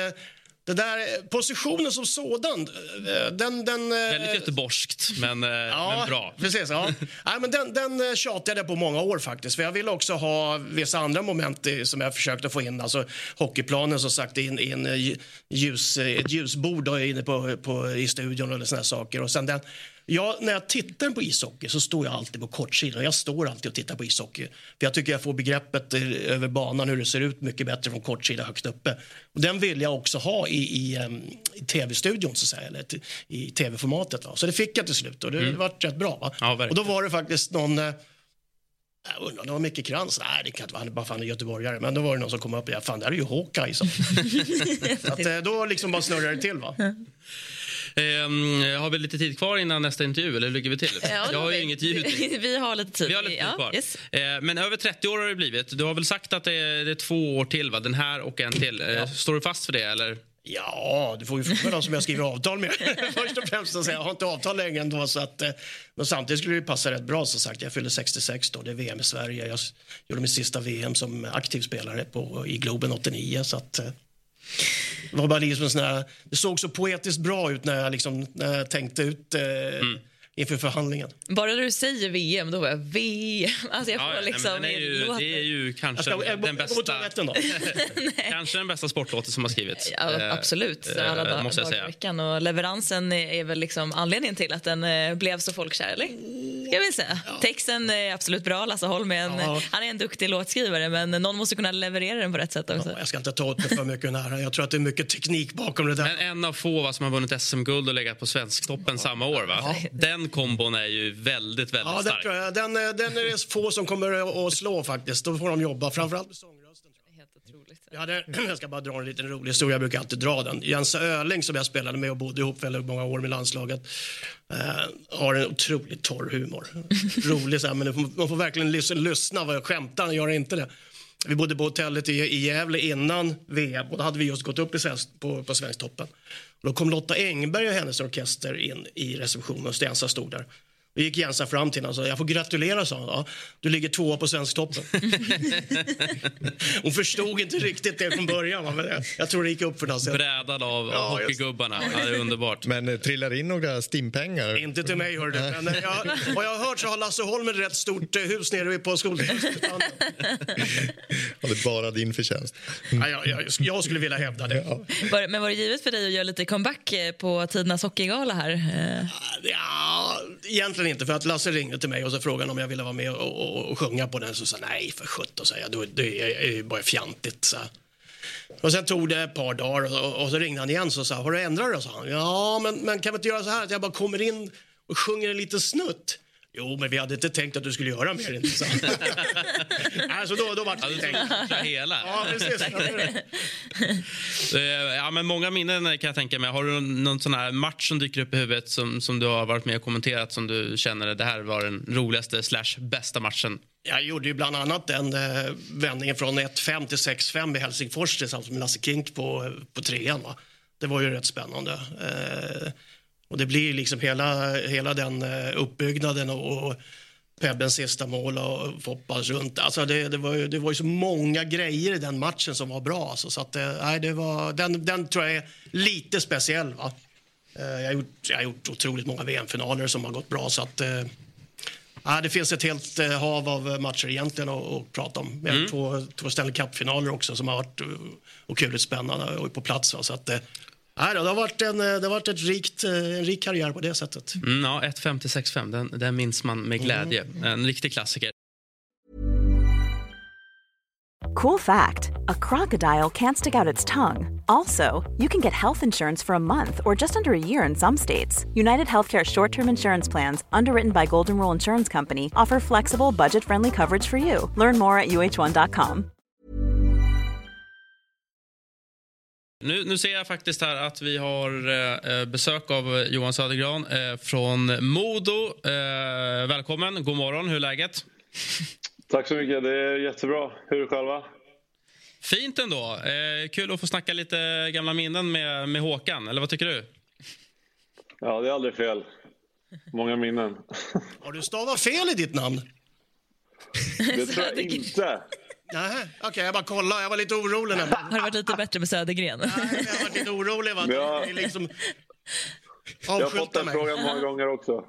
det där, positionen som sådan, eh, den... den eh, Väldigt göteborgskt, men, eh, ja, men bra. Precis, ja. Nej, men den, den tjatade jag på många år faktiskt. För Jag ville också ha vissa andra moment som jag försökte få in. Alltså hockeyplanen som sagt, in, in ljus, ett ljusbord inne på, på, i studion eller såna saker. Och sen den, Ja, när jag tittar på ishockey så står jag alltid på kortsidan. Jag står alltid och tittar på ishockey. För jag tycker jag får begreppet över banan hur det ser ut mycket bättre från kortsida högt uppe. Och den vill jag också ha i, i, i tv-studion så säga, eller i tv-formatet. Så det fick jag till slut och det mm. var rätt bra. Ja, och då var det faktiskt någon eh, jag undrar det var Micke Krantz. Nej, det kan inte vara. Är bara fan en göteborgare. Men då var det någon som kom upp och ja, fan, det här är ju Hawkeye. Så. att, eh, då liksom bara snurrade det till. va. Ehm, har vi lite tid kvar innan nästa intervju? Eller hur ligger vi till? Ja, jag har ju inget ljud. vi har lite tid. Vi har lite tid kvar. yes. ehm, men över 30 år har det blivit. Du har väl sagt att det är, det är två år till? Va? Den här och en till. Ehm, ja. Står du fast för det? Eller? Ja, du får ju fråga dem som jag skriver avtal med. Först och främst att säga, jag har inte avtal längre ändå. Så att, eh, men samtidigt skulle det passa rätt bra. som sagt. Jag fyller 66 då, det är VM i Sverige. Jag gjorde min sista VM som aktiv spelare på, i Globen 89. Så att, eh, det var bara liksom sån här, det såg så poetiskt bra ut när jag, liksom, när jag tänkte ut eh, mm inför förhandlingen. Bara när du säger VM, då var jag VM. Alltså jag får Ja, nej, liksom... det, är ju, det är ju kanske Jag ska, jag, den bästa, kanske den bästa sportlåten som har skrivits. Ja, Eh, absolut. eh, Alla dagar, måste jag säga. veckan. Och leveransen är väl liksom anledningen till att den eh, blev så folkkär, eller? Jag vill säga. Texten är absolut bra. Lasse Holm är en, Ja. han är en duktig låtskrivare men någon måste kunna leverera den på rätt sätt också. Ja, jag ska inte ta åt mig för mycket nära. Jag tror att det är mycket teknik bakom det där. Men en av få va, som har vunnit SM-guld och legat på Svensktoppen samma år. Va? Den kombon är ju väldigt, väldigt Ja, den, stark. tror jag, den, eh, den är det få som kommer att- att slå faktiskt. Då får de jobba, framförallt med sångrösten. jag. Helt otroligt. Jag, hade, jag ska bara dra en liten rolig historia, jag brukar alltid dra den. Jens Öling som jag spelade med och bodde ihop väldigt många år med landslaget eh, har en otroligt torr humor. Rolig så här, men får- man får verkligen lyssna, lyssna vad jag skämtar, han gör inte det. Vi bodde på hotellet i, i Gävle innan VM och då hade vi just gått upp i svensk, på, på Svensktoppen. Då kom Lotta Engberg och hennes orkester in i receptionen och Stensa stod där. Då gick Jensa fram till honom och sa, jag får gratulera, sa han. Ja, du ligger tvåa på Svensktoppen. Hon förstod inte riktigt det från början, men jag, jag tror det gick upp för henne. Brädad av, Ja, hockeygubbarna. Ja, det är underbart. Men eh, trillar in några stimpengar? Inte till mig, hör du. Men eh, jag, vad jag har hört så har Lasse Holm ett rätt stort eh, hus nere på skolan. Ja, det är bara din förtjänst. Ja, jag, jag, jag skulle vilja hävda det. Var, men var det givet för dig att göra lite comeback på tidernas hockeygala här? Ja, egentligen egentligen inte, för att Lasse ringde till mig och så frågade om jag ville vara med och, och, och sjunga på den. Så sa nej, för sjutton, sa jag. Det, det är ju bara fjantigt. Så. Och sen tog det ett par dagar och, och så ringde han igen och sa, har du ändrat dig? Ja, men, men kan vi inte göra så här att jag bara kommer in och sjunger en liten snutt? Jo, men vi hade inte tänkt att du skulle göra mer. Inte, så. alltså, då, då var det tänkt. hela. Ja, precis. Eh, Ja, men många minnen kan jag tänka mig. Har du någon sån här match som dyker upp i huvudet som, som du har varit med och kommenterat som du känner att det här var den roligaste slash bästa matchen? Jag gjorde ju bland annat den eh, vändningen från 1-5 till 6-5 i Helsingfors tillsammans med Lasse Kink på, på trean. Va? Det var ju rätt spännande. Eh, och det blir liksom hela, hela den eh, uppbyggnaden och, och Pebbens sista mål och Foppas runt. Alltså det, det, var ju, det var ju så många grejer i den matchen som var bra. Alltså, så att, eh, nej, det var, den, den tror jag är lite speciell. Va? Eh, jag, har gjort, jag har gjort otroligt många VM-finaler som har gått bra. Så att, Ja, det finns ett helt hav av matcher egentligen att, att prata om. Vi har två, två Stanley Cup-finaler också som har varit otroligt spännande och på plats. Så att, eh, ja, det har varit en, eh, det har varit ett rikt, eh, en rik karriär på det sättet. Mm, ja, 1-5 till 6-5, den, den minns man med glädje. En riktig klassiker. Cool fact a crocodile can't stick out its tongue. Also, you can get health insurance for a month or just under a year in some states. United Healthcare short term insurance plans, underwritten by Golden Rule Insurance Company, offer flexible, budget friendly coverage for you. Learn more at uh1.com. Nu, nu ser jag faktiskt här att vi har eh, besök av eh, Johan Södergran eh, från Modo. Eh, välkommen, god morgon, hur är läget? Tack så mycket. Det är jättebra. Hur är det själva? Fint ändå. Eh, kul att få snacka lite gamla minnen med, med Håkan, eller vad tycker du? Ja, det är aldrig fel. Många minnen. Har du stavat fel i ditt namn? Det tror jag inte. Nej, okej, jag bara kolla. Jag var lite orolig. nämligen. har det varit lite bättre med Södergren? Nej, Jag var lite orolig. Va? Ja. Det är liksom... Jag har fått den mig. frågan många gånger också.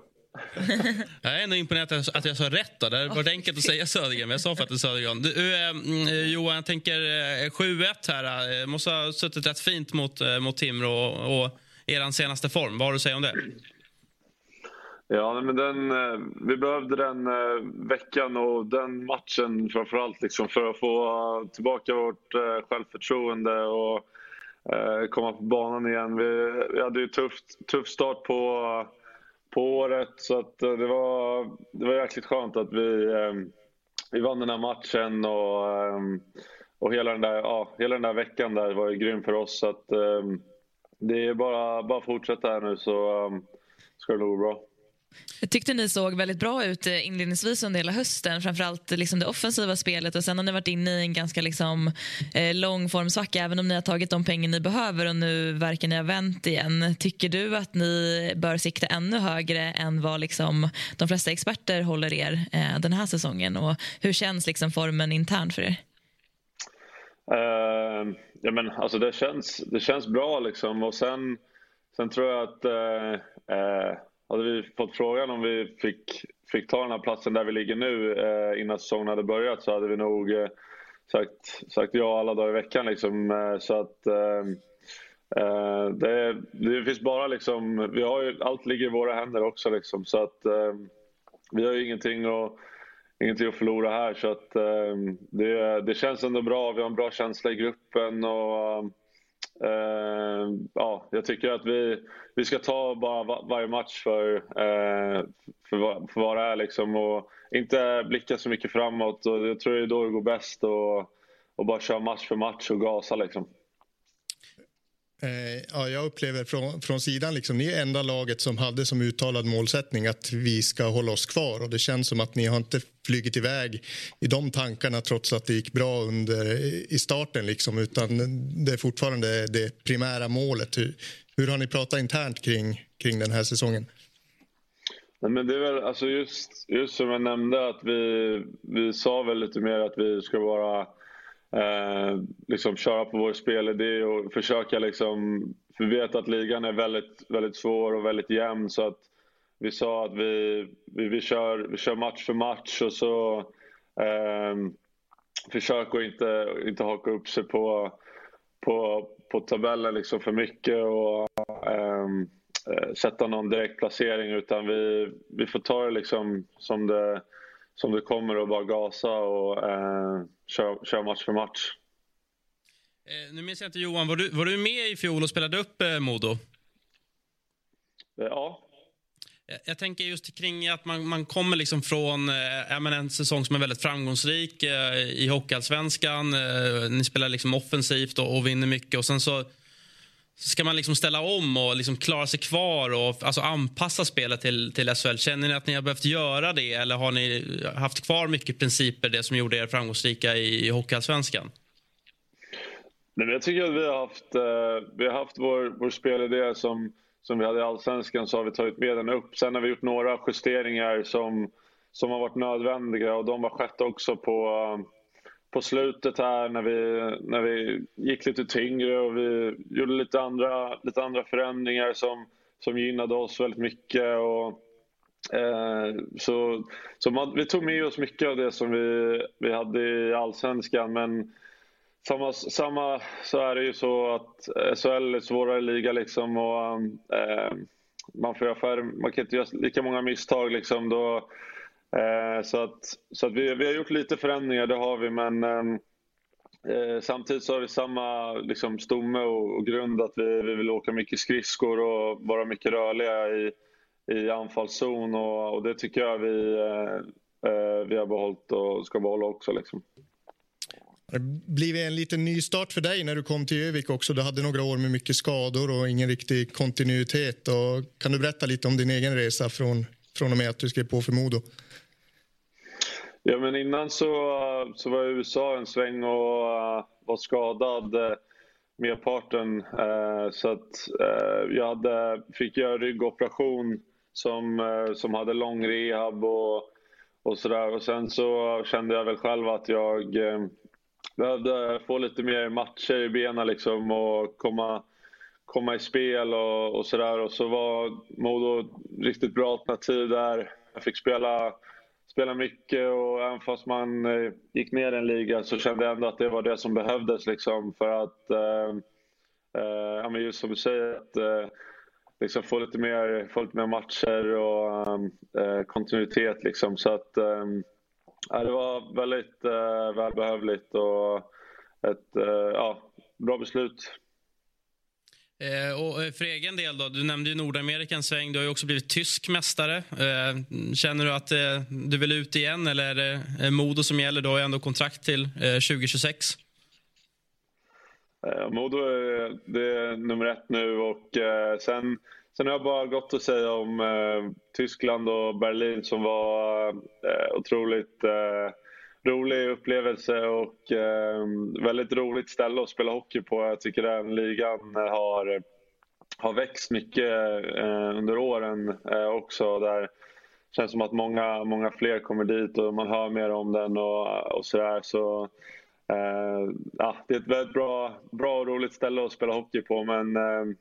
Jag är ändå imponerad att jag, att jag sa rätt. Då. Det hade varit enkelt att säga Södergren, men jag sa faktiskt Södergran. Du, eh, mm, Johan, jag tänker eh, 7-1 här. Eh, måste ha suttit rätt fint mot, eh, mot Timrå och, och er senaste form. Vad har du att säga om det? Ja, men den, eh, vi behövde den eh, veckan och den matchen framförallt liksom för att få tillbaka vårt eh, självförtroende och komma på banan igen. Vi, vi hade ju tuff, tuff start på, på året så att det var, det var jäkligt skönt att vi, vi vann den här matchen och, och hela, den där, ja, hela den där veckan där var ju grym för oss. Så att, det är bara, att fortsätta här nu så ska det nog gå bra. Jag tyckte ni såg väldigt bra ut eh, inledningsvis under hela hösten. Framförallt eh, liksom det offensiva spelet och sen har ni varit inne i en ganska liksom, eh, lång formsvacka även om ni har tagit de pengar ni behöver och nu verkar ni ha vänt igen. Tycker du att ni bör sikta ännu högre än vad liksom, de flesta experter håller er eh, den här säsongen? Och hur känns liksom, formen internt för er? Uh, ja, men, alltså, det, känns, det känns bra liksom. Och sen, sen tror jag att Uh, uh, hade vi fått frågan om vi fick, fick ta den här platsen där vi ligger nu eh, innan säsongen hade börjat så hade vi nog eh, sagt, sagt ja alla dagar i veckan. Liksom. Eh, så att eh, eh, det, det, finns bara liksom, vi har ju, allt ligger i våra händer också liksom. Så att ehm, vi har ju ingenting att ingenting att förlora här. Så att, eh, det, det känns ändå bra. Vi har en bra känsla i gruppen. och Uh, ja, Jag tycker att vi, vi ska ta bara var, varje match för, uh, för, för vad det är. Liksom, och inte blicka så mycket framåt. Och jag tror det är då det går bäst. Och, och bara köra match för match och gasa. Liksom. Eh, ja, jag upplever från, från sidan, liksom, ni är enda laget som hade som uttalad målsättning att vi ska hålla oss kvar. Och Det känns som att ni har inte flugit iväg i de tankarna trots att det gick bra under, i starten. Liksom, utan det är fortfarande det primära målet. Hur, hur har ni pratat internt kring, kring den här säsongen? Nej, men det är väl, alltså just, just som jag nämnde, att vi, vi sa väl lite mer att vi ska vara eh, liksom köra på vår spelidé och försöka liksom... För vi vet att ligan är väldigt, väldigt svår och väldigt jämn så att vi sa att vi, vi, vi, kör, vi kör match för match och så eh, försök att inte, inte haka upp sig på, på, på tabellen liksom för mycket och ehm, eh, sätta någon direkt placering utan vi, vi får ta det liksom som det, som det kommer och bara gasa och eh, köra, köra match för match. Eh, nu minns jag inte Johan, var du, var du med i fjol och spelade upp eh, Modo? Eh, ja. Jag, jag tänker just kring att man, man kommer liksom från eh, en säsong som är väldigt framgångsrik eh, i Hockeyallsvenskan. Eh, ni spelar liksom offensivt och, och vinner mycket och sen så så ska man liksom ställa om och liksom klara sig kvar och alltså anpassa spelet till, till SHL. Känner ni att ni har behövt göra det eller har ni haft kvar mycket principer, det som gjorde er framgångsrika i, i Hockeyallsvenskan? Nej, jag tycker att vi har haft, eh, vi har haft vår, vår spelidé som, som vi hade i Allsvenskan så har vi tagit med den upp. Sen har vi gjort några justeringar som, som har varit nödvändiga och de har skett också på, på slutet här när vi, när vi gick lite tyngre och vi gjorde lite andra, lite andra förändringar som, som gynnade oss väldigt mycket. Och, eh, så så man, vi tog med oss mycket av det som vi, vi hade i allsvenskan men samma, samma så är det ju så att SHL är svårare liga liksom och eh, man får göra färre, man kan inte göra lika många misstag liksom då Eh, så att, så att vi, vi har gjort lite förändringar, det har vi, men ehm, eh, samtidigt så har vi samma liksom, stomme och, och grund att vi, vi vill åka mycket skridskor och vara mycket rörliga i, i anfallszon och, och det tycker jag vi, eh, eh vi har behållit och ska behålla också. Liksom. Det blivit en liten ny start för dig när du kom till Övik också. Du hade några år med mycket skador och ingen riktig kontinuitet. Och kan du berätta lite om din egen resa från, från och med att du skrev på för Modo? Ja, men innan så, så var jag i USA en sväng och uh, var skadad uh, merparten. Uh, så att uh, jag hade, fick göra ryggoperation som, uh, som hade lång rehab och, och sådär. Och sen så kände jag väl själv att jag uh, behövde få lite mer matcher i benen liksom och komma, komma i spel och, och sådär. Och så var Modo riktigt bra alternativ där. Jag fick spela spelade mycket och även fast man eh, gick ner en liga så kände jag ändå att det var det som behövdes liksom för att, eh, eh, ja men just som du säger, att eh, liksom få, lite mer, få lite mer matcher och eh, eh kontinuitet liksom. Så att eh, det var väldigt eh, välbehövligt och ett ja, bra beslut. Eh, och eh, för egen del, då, du nämnde ju Nordamerika en sväng. Du har ju också blivit tysk mästare. Eh, känner du att eh, du vill ut igen eller är det eh, Modo som gäller? Du har ju ändå kontrakt till eh, 2026. Modo är, det är nummer ett nu och sen, sen har jag bara gott att säga om Tyskland och Berlin som var otroligt rolig upplevelse och eh, väldigt roligt ställe att spela hockey på. Jag tycker den ligan har, har växt mycket eh, under åren eh, också. Där känns som att många, många fler kommer dit och man hör mer om den och, och sådär. Så, eh, ja, det är ett väldigt bra, bra och roligt ställe att spela hockey på men eh,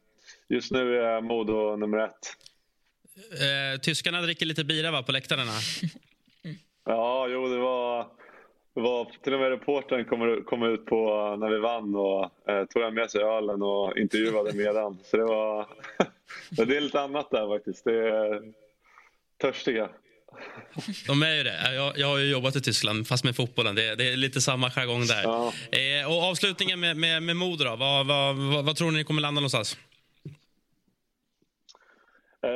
just nu är Modo nummer ett. Eh, tyskarna dricker lite bira va, på läktarna? Ja, jo det var, var till och med reportern kom, kom ut på när vi vann och eh, tog med sig ölen och intervjuade medan. Så det var det är lite annat där faktiskt. Det är törstiga. De är ju det. Jag, jag har jobbat i Tyskland, fast med fotbollen. Det, det är lite samma jargong där. Ja. Eh, och avslutningen med, med, med Modo. Vad, vad, vad, vad tror ni kommer landa någonstans? Eh,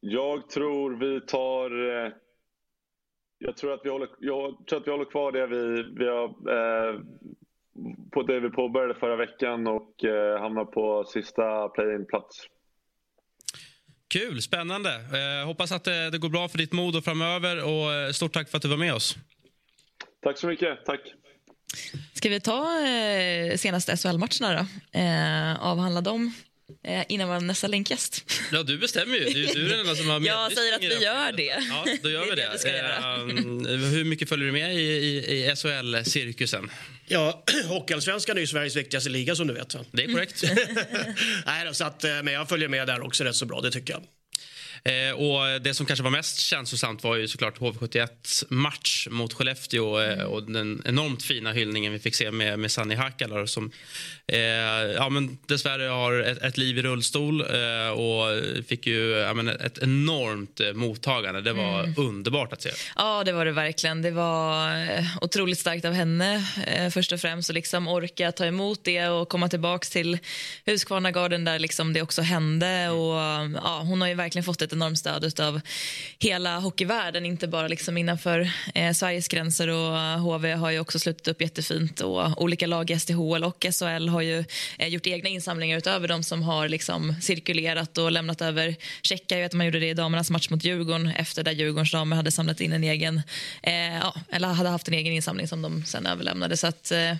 jag tror vi tar... Jag tror att vi håller, jag tror att vi håller kvar det vi, vi har, eh, på det vi påbörjade förra veckan och eh, hamnar på sista play-in-plats. Kul, spännande. Eh, hoppas att det, det, går bra för ditt Modo framöver. Och eh, stort tack för att du var med oss. Tack så mycket. Tack. Ska vi ta eh, senaste SHL-matcherna då? Eh, avhandla dem innan vår nästa länkgäst. Ja, du bestämmer ju. Du, du är den enda som har Jag säger att vi gör det. Ja, då gör vi det. det, det uh, hur mycket följer du med i, i, i SHL-cirkusen? Ja, Hockeyallsvenskan är ju Sveriges viktigaste liga som du vet. Det är korrekt. Nej, så att, men jag följer med där också rätt så bra, det tycker jag. Eh, och Det som kanske var mest känslosamt var ju såklart HV71 match mot Skellefteå eh, mm. och den enormt fina hyllningen vi fick se med, med Sanni Hakala som eh, ja, men dessvärre har ett, ett liv i rullstol eh, och fick ju ja, men ett enormt eh, mottagande. Det var mm. underbart att se. Ja, det var det verkligen. Det var eh, otroligt starkt av henne först och främst att liksom orka ta emot det och komma tillbaka till Huskvarna där liksom det också hände. Och, ja, hon har ju verkligen fått ett ett enormt stöd av hela hockeyvärlden, inte bara liksom innanför eh, Sveriges gränser. Och eh, HV har ju också slutit upp jättefint och olika lag i SDHL och SHL har ju eh, gjort egna insamlingar utöver de som har liksom cirkulerat och lämnat över checkar. Jag vet att man gjorde det i damernas match mot Djurgården efter där Djurgårdens damer hade samlat in en egen, eh, ja, eller hade haft en egen insamling som de sen överlämnade. Så att, eh,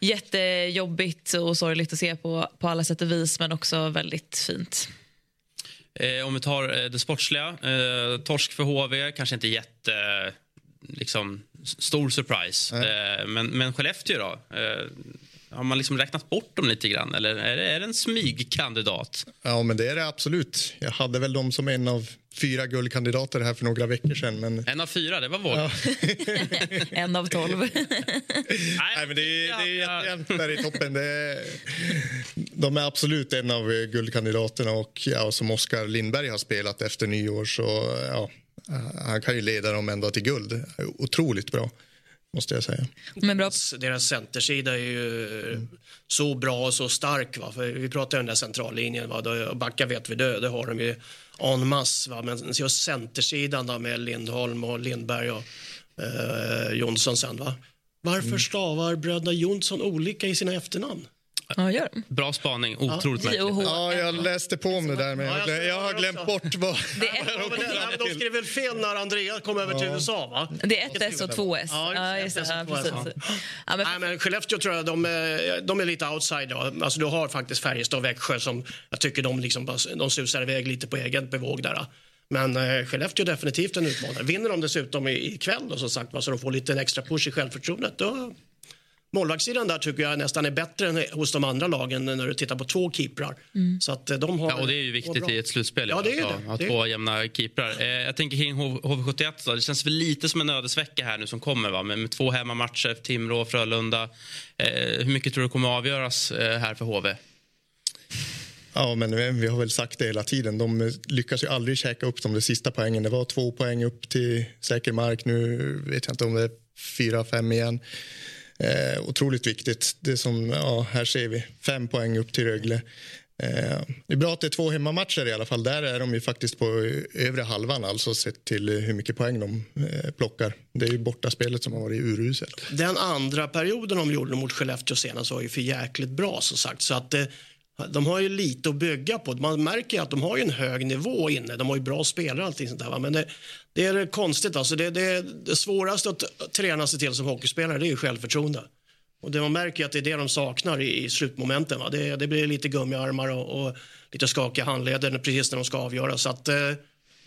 jättejobbigt och sorgligt att se på, på alla sätt och vis men också väldigt fint. Eh, om vi tar eh, det sportsliga. Eh, torsk för HV, kanske inte jätte... Liksom, stor surprise. Eh, men, men Skellefteå då? Eh, har man liksom räknat bort dem lite grann eller är det, är det en smygkandidat? Ja, men det är det absolut. Jag hade väl dem som en av fyra guldkandidater här för några veckor sedan. Men... En av fyra, det var våg. Ja. en av tolv. Nej, men det är, det är jättejämnt där i toppen. Det är, de är absolut en av guldkandidaterna och ja, som Oskar Lindberg har spelat efter nyår så ja, han kan ju leda dem ända till guld. Otroligt bra måste jag säga. Men bra. Deras centersida är ju mm. så bra och så stark. Va? För vi pratar om den där centrallinjen. Va? Backa vet vi det, det har de ju en masse. Va? Men just centersidan då med Lindholm och Lindberg och eh, Jonsson sen. Va? Varför mm. stavar bröderna Jonsson olika i sina efternamn? Ja, gör Bra spaning. Otroligt ja. märkligt. Ja, jag läste på om det där, men jag, jag har glömt bort vad... Det är de skrev väl fel när Andreas kom över till USA, va? Det är ett S och två S. Ja, just det. Ja, precis. Ja, men... Nej, men Skellefteå tror jag, de, de är lite outsider. Alltså, du har faktiskt Färjestad och Växjö som jag tycker de, liksom, de susar iväg lite på egen bevåg där. Men eh, Skellefteå är definitivt en utmanare. Vinner de dessutom ikväll då, som sagt, så de får lite en extra push i självförtroendet, då målvaktssidan där tycker jag nästan är bättre än hos de andra lagen när du tittar på två keeprar. Mm. Så att eh, de har, ja, och det är ju viktigt i ett slutspel. Ja, det är alltså, det. Att få jämna keeprar. Eh, jag tänker kring HV71 då. Det känns väl lite som en ödesvecka här nu som kommer va? Med, med två hemmamatcher, Timrå och Frölunda. Eh, hur mycket tror du kommer avgöras eh, här för HV? Ja, men vi har väl sagt det hela tiden. De lyckas ju aldrig käka upp de sista poängen. Det var två poäng upp till säker mark. Nu vet jag inte om det är fyra, fem igen. Eh, otroligt viktigt. Det som, ja, här ser vi, fem poäng upp till Rögle. Eh, det är bra att det är två hemmamatcher i alla fall. Där är de ju faktiskt på övre halvan, alltså sett till hur mycket poäng de eh, plockar. Det är ju bortaspelet som har varit uruselt. Den andra perioden de gjorde mot Skellefteå senast var ju för jäkligt bra som sagt. Så att, eh, de har ju lite att bygga på. Man märker att de har en hög nivå inne. De har ju bra spelare och allting sånt där. Va? Men det, det är konstigt alltså. Det, det, det svåraste att träna sig till som hockeyspelare det är självförtroende. Och det man märker att det är det de saknar i, i slutmomenten. Va? Det, det blir lite gummiarmar och, och lite skakiga handleder precis när de ska avgöra. Så att, eh,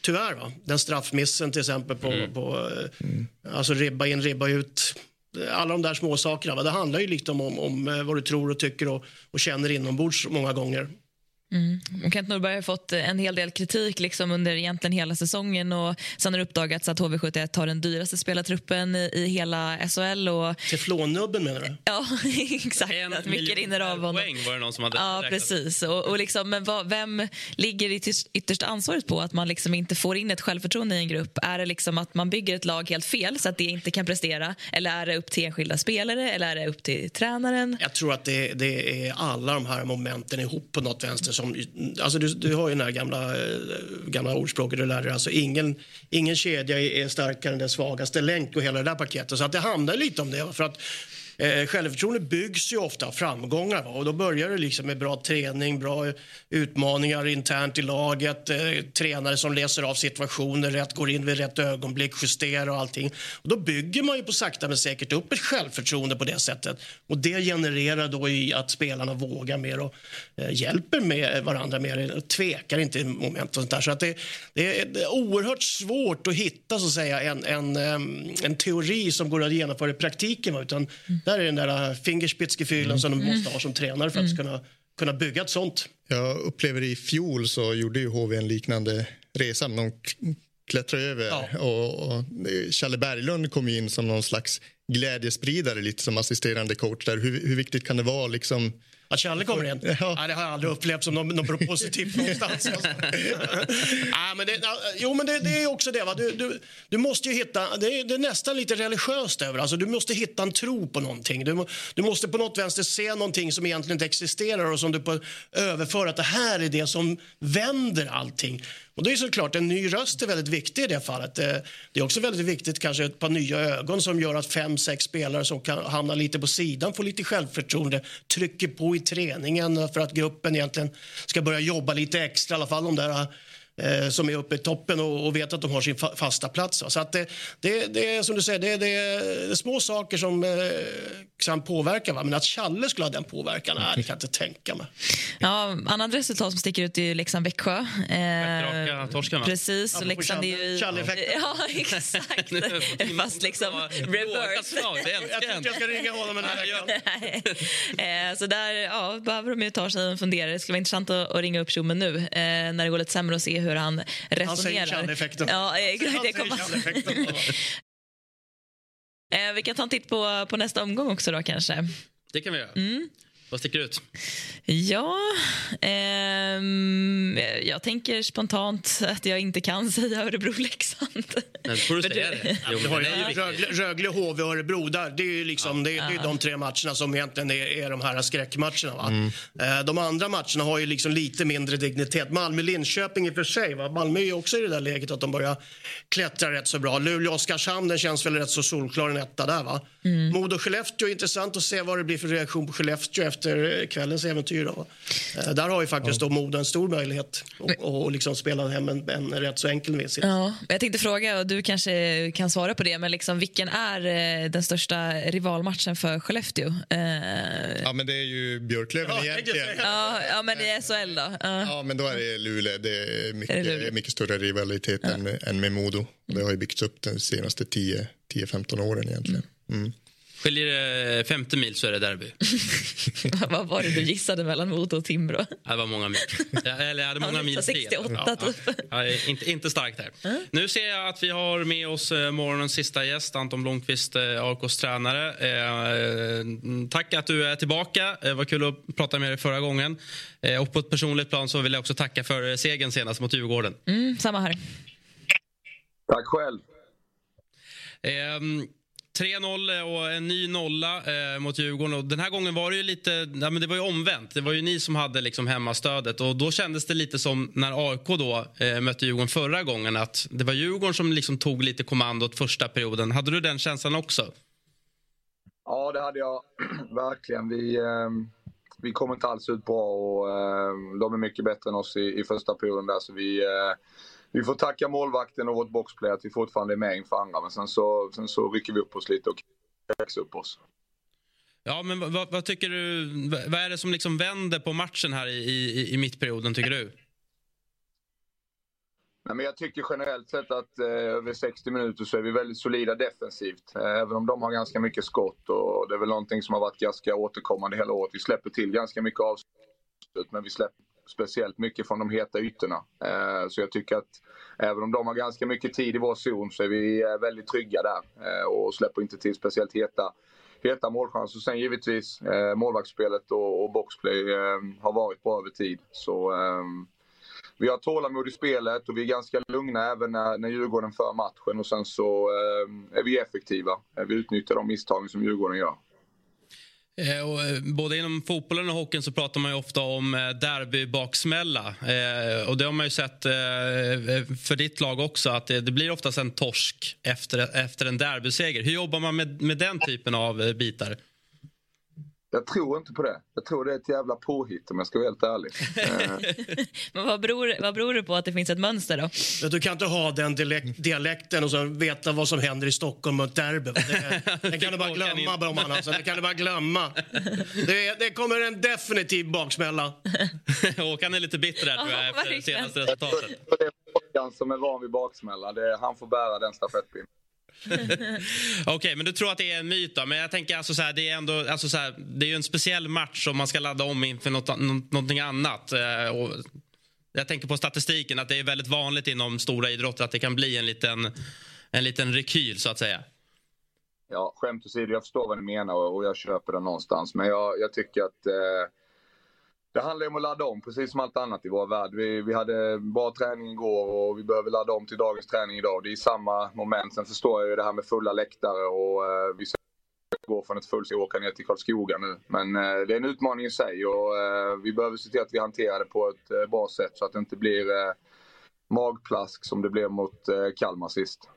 tyvärr, va? den straffmissen till exempel på, mm. på mm. alltså ribba in, ribba ut alla de där små sakerna. Det handlar ju lite om, om, om, eh, vad du tror och tycker och, och känner inombords många gånger. Mm. Kent Norberg har fått en hel del kritik liksom under egentligen hela säsongen och sen har det uppdagats att HV71 har den dyraste spelartruppen i, i hela SHL. Och... Teflonnubben menar du? Ja, exakt. En att mycket rinner av honom. poäng var det någon som hade Ja, räknat. precis. Och, och liksom, men vad, vem ligger ytterst, ytterst ansvaret på att man liksom inte får in ett självförtroende i en grupp? Är det liksom att man bygger ett lag helt fel så att det inte kan prestera? Eller är det upp till enskilda spelare? Eller är det upp till tränaren? Jag tror att det, det är alla de här momenten ihop på något vänster som... Alltså du, du har ju det här gamla, eh, gamla ordspråket du lärde dig. Alltså ingen, ingen kedja är starkare än den svagaste länk och hela det där paketet. Så att det handlar lite om det. För att Eh, självförtroende byggs ju ofta av framgångar va? och då börjar det liksom med bra träning, bra utmaningar internt i laget, eh, tränare som läser av situationer rätt, går in vid rätt ögonblick, justerar och allting. Och då bygger man ju på sakta men säkert upp ett självförtroende på det sättet och det genererar då i att spelarna vågar mer och eh, hjälper med varandra mer, och tvekar inte i moment och sånt där. Så att det, det, är, det är oerhört svårt att hitta så att säga en, en, eh, en teori som går att genomföra i praktiken va? utan mm där är den där fingerspitzgefühlen som de måste ha som tränare för att kunna, kunna bygga ett sånt. Jag upplever i fjol så gjorde ju HV en liknande resa. De klättrade över Ja. och, och Challe Berglund kom in som någon slags glädjespridare lite som assisterande coach där. Hur, hur viktigt kan det vara liksom Att Challe kommer in? Ja. Nej, det har jag aldrig upplevt som något, något positivt någonstans. Alltså. Nej, men det, jo, men det, det är också det. Va? Du, du, du måste hitta... Det är, det är nästan lite religiöst över alltså, Du måste hitta en tro på någonting. Du, du måste på något vänster se någonting som egentligen inte existerar och som du på, överför att det här är det som vänder allting. Och det är såklart, en ny röst är väldigt viktig i det fallet. Eh, det är också väldigt viktigt kanske ett par nya ögon som gör att fem, sex spelare som kan hamna lite på sidan får lite självförtroende, trycker på i träningen för att gruppen egentligen ska börja jobba lite extra, i alla fall de där eh, eh, som är uppe i toppen och, och vet att de har sin fa fasta plats. va. Så att det, det, det är som du säger, det, det, är små saker som eh, kan påverka. Va? Men att Challe skulle ha den påverkan, nej, det kan jag inte tänka mig. Ja, annat resultat som sticker ut är ju Leksand-Växjö. torsken, va? Precis. Och Leksand är ju... i- Challe-effekten. Ja, exakt. Fast liksom reverse. Jag tror inte jag ska ringa honom den här veckan. Eh, Så där ja, behöver de ju ta sig en funderare. Det skulle vara intressant att, att ringa upp Tjommen nu eh, när det går lite sämre och se hur han resonerar. Han säger Challe-effekten. Ja, Han det kommer. Eh, Vi kan ta en titt på, på nästa omgång också då kanske. Det kan vi göra. Mm. Vad sticker ut? Ja, ehm, jag tänker spontant att jag inte kan säga Örebro-Leksand. Men får du För säga det? Jo, Du har men ju det är ju viktigt. Rögle, Rögle, HV och Örebro där. Det är ju liksom, det, är- det är de tre matcherna som egentligen är, är de här skräckmatcherna. Va? Eh, De andra matcherna har ju liksom lite mindre dignitet. Malmö-Linköping i och för sig. Va? Malmö är ju också i det där läget att de börjar klättra rätt så bra. Luleå-Oskarshamn den känns väl rätt så solklar en etta där. Va? Modo-Skellefteå, intressant att se vad det blir för reaktion på Skellefteå efter eh, kvällens äventyr. Då? Eh, Där har ju faktiskt då Modo en stor möjlighet att liksom spela hem en, en rätt så enkel vinst. Ja, jag tänkte fråga, och du kanske kan svara på det, men liksom, vilken är eh, den största rivalmatchen för Skellefteå? Eh, Ja, men det är ju Björklöven Ja, egentligen. ja, ja, men i SHL då? Ja. Ja, men då är det Luleå. Det är Är mycket, det Luleå? mycket större rivalitet än, än med Modo. Det har ju byggts upp de senaste 10 10-15 åren egentligen. Mm. Skiljer det 50 mil så är det derby. Vad var det du gissade mellan Modo och Timrå? Det var många mil. Ja, Eller jag hade många mil fel. 68 Ja, typ. ja. Ja, inte, inte starkt här. Nu ser jag att vi har med oss eh, morgonens sista gäst, Anton Blomqvist, eh, AIKs tränare. Eh, tack att du är tillbaka. Det var kul att prata med dig förra gången. Eh, och på ett personligt plan så vill jag också tacka för eh, segern senast mot Djurgården. Mm, samma här. Tack själv. Ehm, 3-0 eh, och en ny nolla eh, mot Djurgården. Och den här gången var det ju lite ja, men det var ju omvänt. Det var ju ni som hade liksom hemmastödet. Och då kändes det lite som när AIK då eh, mötte Djurgården förra gången. Att det var Djurgården som liksom tog lite kommandot första perioden. Hade du den känslan också? Ja, det hade jag verkligen. Vi, eh, vi kom inte alls ut bra och eh, de är mycket bättre än oss i, i första perioden där. Så vi, eh, vi får tacka målvakten och vårt boxplay att vi fortfarande är med inför andra. Men sen så, sen så rycker vi upp oss lite och växer upp oss. Ja, men vad, vad, tycker du? Vad vad är det som liksom vänder på matchen här i, i, i mittperioden, tycker du? Nej, men jag tycker generellt sett att eh, över 60 minuter så är vi väldigt solida defensivt. Eh, även om de har ganska mycket skott och det är väl någonting som har varit ganska återkommande hela året. Vi släpper till ganska mycket avslut men vi släpper speciellt mycket från de heta ytorna. Eh, så jag tycker att även om de har ganska mycket tid i vår zon så är vi eh, väldigt trygga där eh, och släpper inte till speciellt heta, heta målchanser. Sen givetvis målvaktsspelet och, och boxplay har varit bra över tid. Så vi har tålamod i spelet och vi är ganska lugna även när, när Djurgården för matchen och sen så är vi effektiva. Vi utnyttjar de misstagen som Djurgården gör. Eh, och, eh, både inom fotbollen och hockeyn så pratar man ju ofta om eh, derbybaksmälla. Och det har man ju sett för ditt lag också, att det, blir oftast en torsk efter, efter en derbyseger. Hur jobbar man med, med den typen av bitar? Jag tror inte på det. Jag tror det är ett jävla påhitt om jag ska vara helt ärlig. Men vad beror, vad beror det på att det finns ett mönster då? Du kan inte ha den dialekten och så veta vad som händer i Stockholm och derby. Det, det kan du bara glömma Broman. Alltså. Det kan du bara glömma. Det, det kommer en definitiv baksmälla. Håkan är lite bitter där tror jag efter det senaste resultatet. Det är Håkan som är van vid baksmälla. Det, han får bära den stafettpinnen. Okej, okay, men du tror att det är en myt då? Men jag tänker alltså så här, det är ändå, alltså så här, det är ju en speciell match om man ska ladda om inför något, någonting annat. Eh, och jag tänker på statistiken att det är väldigt vanligt inom stora idrotter att det kan bli en liten, en liten rekyl så att säga. Ja, skämt åsido, jag förstår vad ni menar och jag köper det någonstans. Men jag, jag tycker att eh det handlar om att ladda om, precis som allt annat i vår värld. Vi, vi hade bra träning igår och vi behöver ladda om till dagens träning idag. Det är samma moment. Sen förstår jag ju det här med fulla läktare och eh, vi ska gå från ett fullt och åka ner till Karlskoga nu. Men eh, det är en utmaning i sig och eh, vi behöver se till att vi hanterar det på ett eh, bra sätt så att det inte blir eh, magplask som det blev mot eh, Kalmar sist.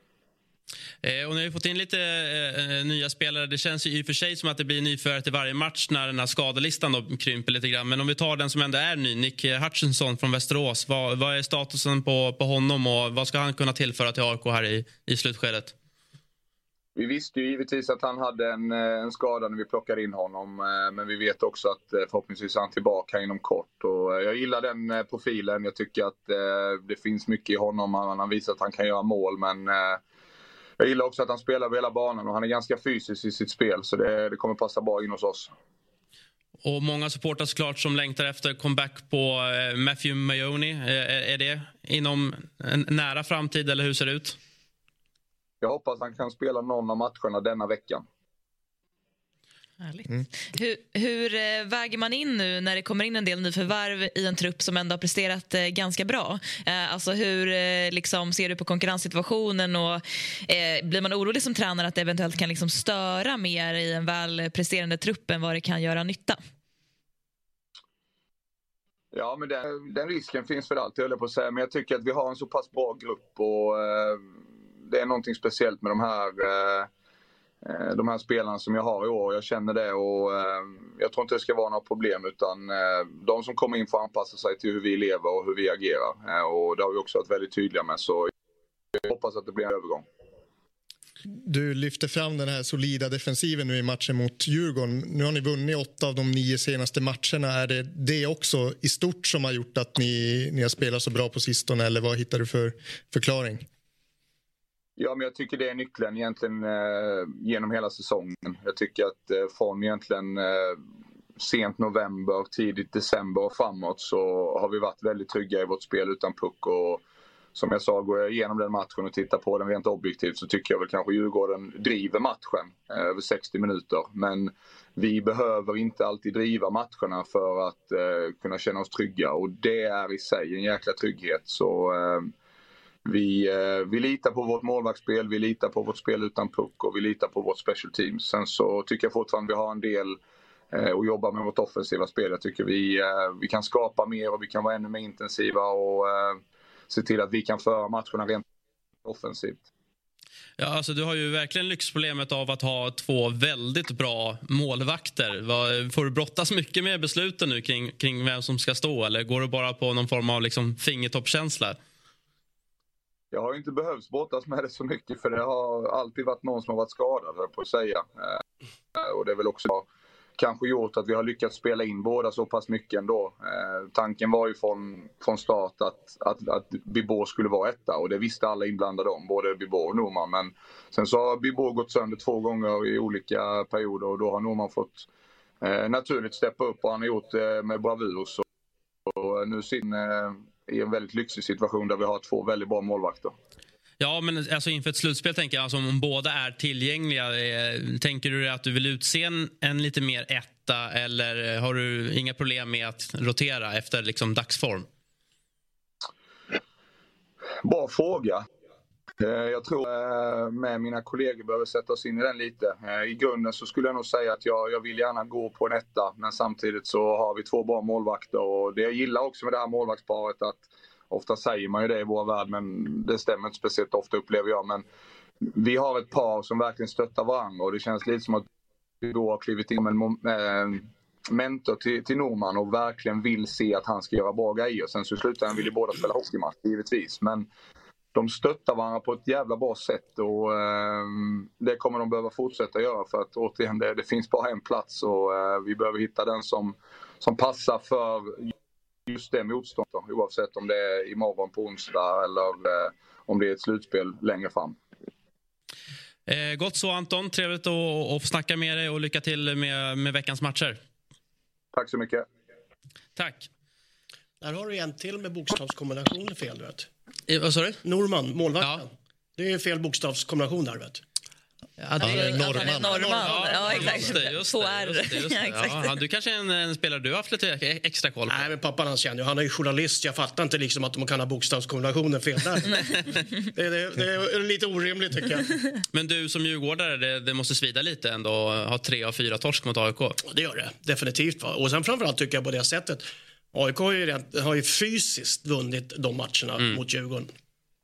Eh, och ni har fått in lite eh, eh, nya spelare. Det känns ju i och för sig som att det blir nyförare till varje match när den här skadelistan då krymper lite grann. Men om vi tar den som ändå är ny, Nick Hutchinson från Västerås. Vad, vad är statusen på, på honom och vad ska han kunna tillföra till AIK här i, i slutskedet? Vi visste ju givetvis att han hade en, eh, en skada när vi plockade in honom. Men vi vet också att förhoppningsvis är han tillbaka inom kort. Och jag gillar den profilen. Jag tycker att det finns mycket i honom. Han har visat att han kan göra mål. Men jag gillar också att han spelar över hela banan och han är ganska fysisk i sitt spel så det, det kommer passa bra in hos oss. Och Många supportrar såklart som längtar efter comeback på eh, Matthew Mayoni. Eh, är det inom en nära framtid eller hur ser det ut? Jag hoppas han kan spela någon av matcherna denna veckan. Härligt. Mm. Hur, hur eh, väger man in nu när det kommer in en del nyförvärv i en trupp som ändå har presterat eh, ganska bra? Eh, alltså hur eh, liksom, ser du på konkurrenssituationen och eh, blir man orolig som tränare att det eventuellt kan liksom, störa mer i en väl presterande trupp än vad det kan göra nytta? Ja, men den, den risken finns väl alltid, höll jag på att säga. Men jag tycker att vi har en så pass bra grupp och eh, det är någonting speciellt med de här Eh, Eh, de här spelarna som jag har i år. Jag känner det och eh, jag tror inte det ska vara några problem utan eh, de som kommer in får anpassa sig till hur vi lever och hur vi agerar. Och det har vi också varit väldigt tydliga med så jag hoppas att det blir en övergång. Du lyfter fram den här solida defensiven nu i matchen mot Djurgården. Nu har ni vunnit åtta av de nio senaste matcherna. Är det det också i stort som har gjort att ni, ni har spelat så bra på sistone eller vad hittar du för förklaring? Ja, men jag tycker det är nyckeln egentligen eh, genom hela säsongen. Jag tycker att eh, från egentligen eh, sent november, tidigt december och framåt så har vi varit väldigt trygga i vårt spel utan puck. Och som jag sa, går jag igenom den matchen och tittar på den rent objektivt så tycker jag väl kanske Djurgården driver matchen eh, över 60 minuter. Men vi behöver inte alltid driva matcherna för att eh, kunna känna oss trygga och det är i sig en jäkla trygghet. Så eh, vi, eh, vi litar på vårt målvaktsspel, vi litar på vårt spel utan puck och vi litar på vårt special team. Sen så tycker jag fortfarande vi har en del eh, att jobba med vårt offensiva spel. Jag tycker vi, eh, vi kan skapa mer och vi kan vara ännu mer intensiva och eh, se till att vi kan föra matcherna rent offensivt. Ja, alltså, du har ju verkligen lyxproblemet av att ha två väldigt bra målvakter. Får du brottas mycket med besluten nu kring, kring vem som ska stå eller går du bara på någon form av liksom, fingertoppskänsla? Jag har inte behövt brottas med det så mycket för det har alltid varit någon som har varit skadad, på att säga. Eh, och det är väl också kanske gjort att vi har lyckats spela in båda så pass mycket ändå. Eh, tanken var ju från, från start att, att, att Bibor skulle vara etta och det visste alla inblandade om, både Bibor och Norman. Men sen så har Bibor gått sönder två gånger i olika perioder och då har Norman fått eh, naturligt steppa upp och han har gjort det med bravur. Så och nu sin eh, i en väldigt lyxig situation där vi har två väldigt bra målvakter. Ja, men alltså inför ett slutspel, tänker jag, alltså om båda är tillgängliga. Eh, tänker du att du vill utse en, en lite mer etta eller har du inga problem med att rotera efter liksom dagsform? Bra fråga. Eh, jag tror eh, med mina kollegor behöver sätta oss in i den lite. Eh, I grunden så skulle jag nog säga att jag, jag vill gärna gå på en etta men samtidigt så har vi två bra målvakter och det jag gillar också med det här målvaktsparet att Ofta säger man ju det i vår värld men det stämmer inte speciellt ofta upplever jag. Men vi har ett par som verkligen stöttar varandra och det känns lite som att vi då har klivit in som en mentor till, till Norman och verkligen vill se att han ska göra bra grejer. Sen så i slutändan vill ju båda spela hockeymatch givetvis. Men de stöttar varandra på ett jävla bra sätt och eh, det kommer de behöva fortsätta göra för att återigen det, det finns bara en plats och eh, vi behöver hitta den som, som passar för just det motståndet oavsett om det är imorgon på onsdag eller eh, om det är ett slutspel längre fram. Eh, gott så Anton, trevligt att, att få snacka med dig och lycka till med, med veckans matcher. Tack så mycket. Tack. Där har du en till med bokstavskombinationer fel, du vet. Vad sa du? Norman, målvakten. Ja. Det är fel bokstavskombination där, vet Ja, det är norrman. norrman. Ja, ja, exakt. Just det, just det, just det, just det. Ja, du kanske är en, en, spelare du har haft lite extra koll på? Nej, men pappan han känner ju. Han är ju journalist. Jag fattar inte liksom att de kan ha bokstavskombinationen fel där. det, det, det, är lite orimligt tycker jag. Men du som djurgårdare, det, det måste svida lite ändå att ha tre av fyra torsk mot AIK? Det gör det, definitivt. Va? Och sen framförallt tycker jag på det sättet. AIK har ju, har ju fysiskt vunnit de matcherna mm. mot Djurgården.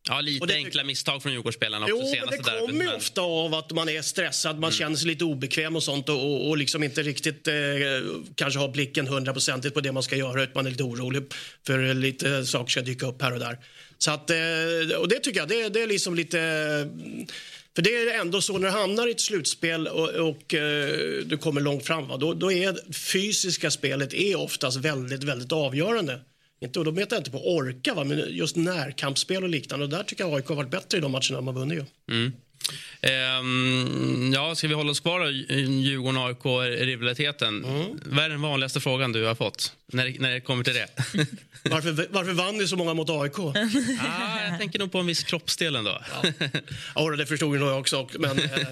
Ja, lite det, enkla misstag från Djurgårdsspelarna också. Jo, det kommer ju ofta av att man är stressad, man mm. känner sig lite obekväm och sånt och, och liksom inte riktigt eh, kanske har blicken hundraprocentigt på det man ska göra utan man är lite orolig för lite saker ska dyka upp här och där. Så att, eh, och det tycker jag, det, det är liksom lite... För det är ändå så när du hamnar i ett slutspel och, och uh, du kommer långt fram, va? Då, då är fysiska spelet är oftast väldigt, väldigt avgörande. Inte, och då menar jag inte på orka, va? men just närkampsspel och liknande. Och där tycker jag AIK har varit bättre i de matcherna man vunnit. Mm. Um, ja, ska vi hålla oss kvar i Djurgården-AIK-rivaliteten? Mm. Vad är den vanligaste frågan du har fått när, när det kommer till det? varför, varför vann ni så många mot AIK? ah, jag tänker nog på en viss kroppsdel ändå. ja. ja, det förstod jag också. Men eh,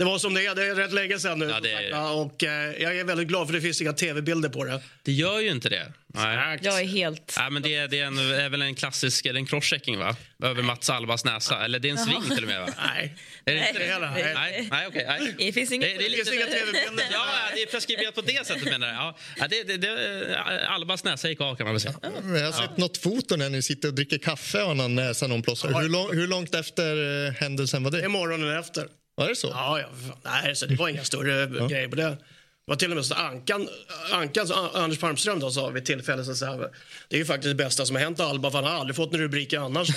det var som det är. Det är rätt länge sedan nu. Ja, det är... och, eh, jag är väldigt glad för det finns inga tv-bilder på det. Det gör ju inte det. Nej. Jag är helt... Ja, men det, är, det är, en, är väl en klassisk är en crosschecking va? Över Mats Albas näsa. Eller det är en sving till och med va? Nej. Är det inte det? Nej, nej, nej. Okay, det finns inget... Det, det är lite, inga tv-bilder. Ja, det är preskriberat på det sättet menar jag. Ja, det, det, det, Albas näsa gick av kan man väl säga. Jag har sett ja. något foto när ni sitter och dricker kaffe och har näsan omplåstrad. Hur, lång, hur långt efter eh, händelsen var det? Det är morgonen efter. Var det så? Ja, ja. Nej, så det var inga större ja. grejer på det var till och med så Ankan, Ankan Anders Palmström då, sa vid tillfälle så här, det är ju faktiskt det bästa som har hänt Alba för han har aldrig fått en rubrik annars.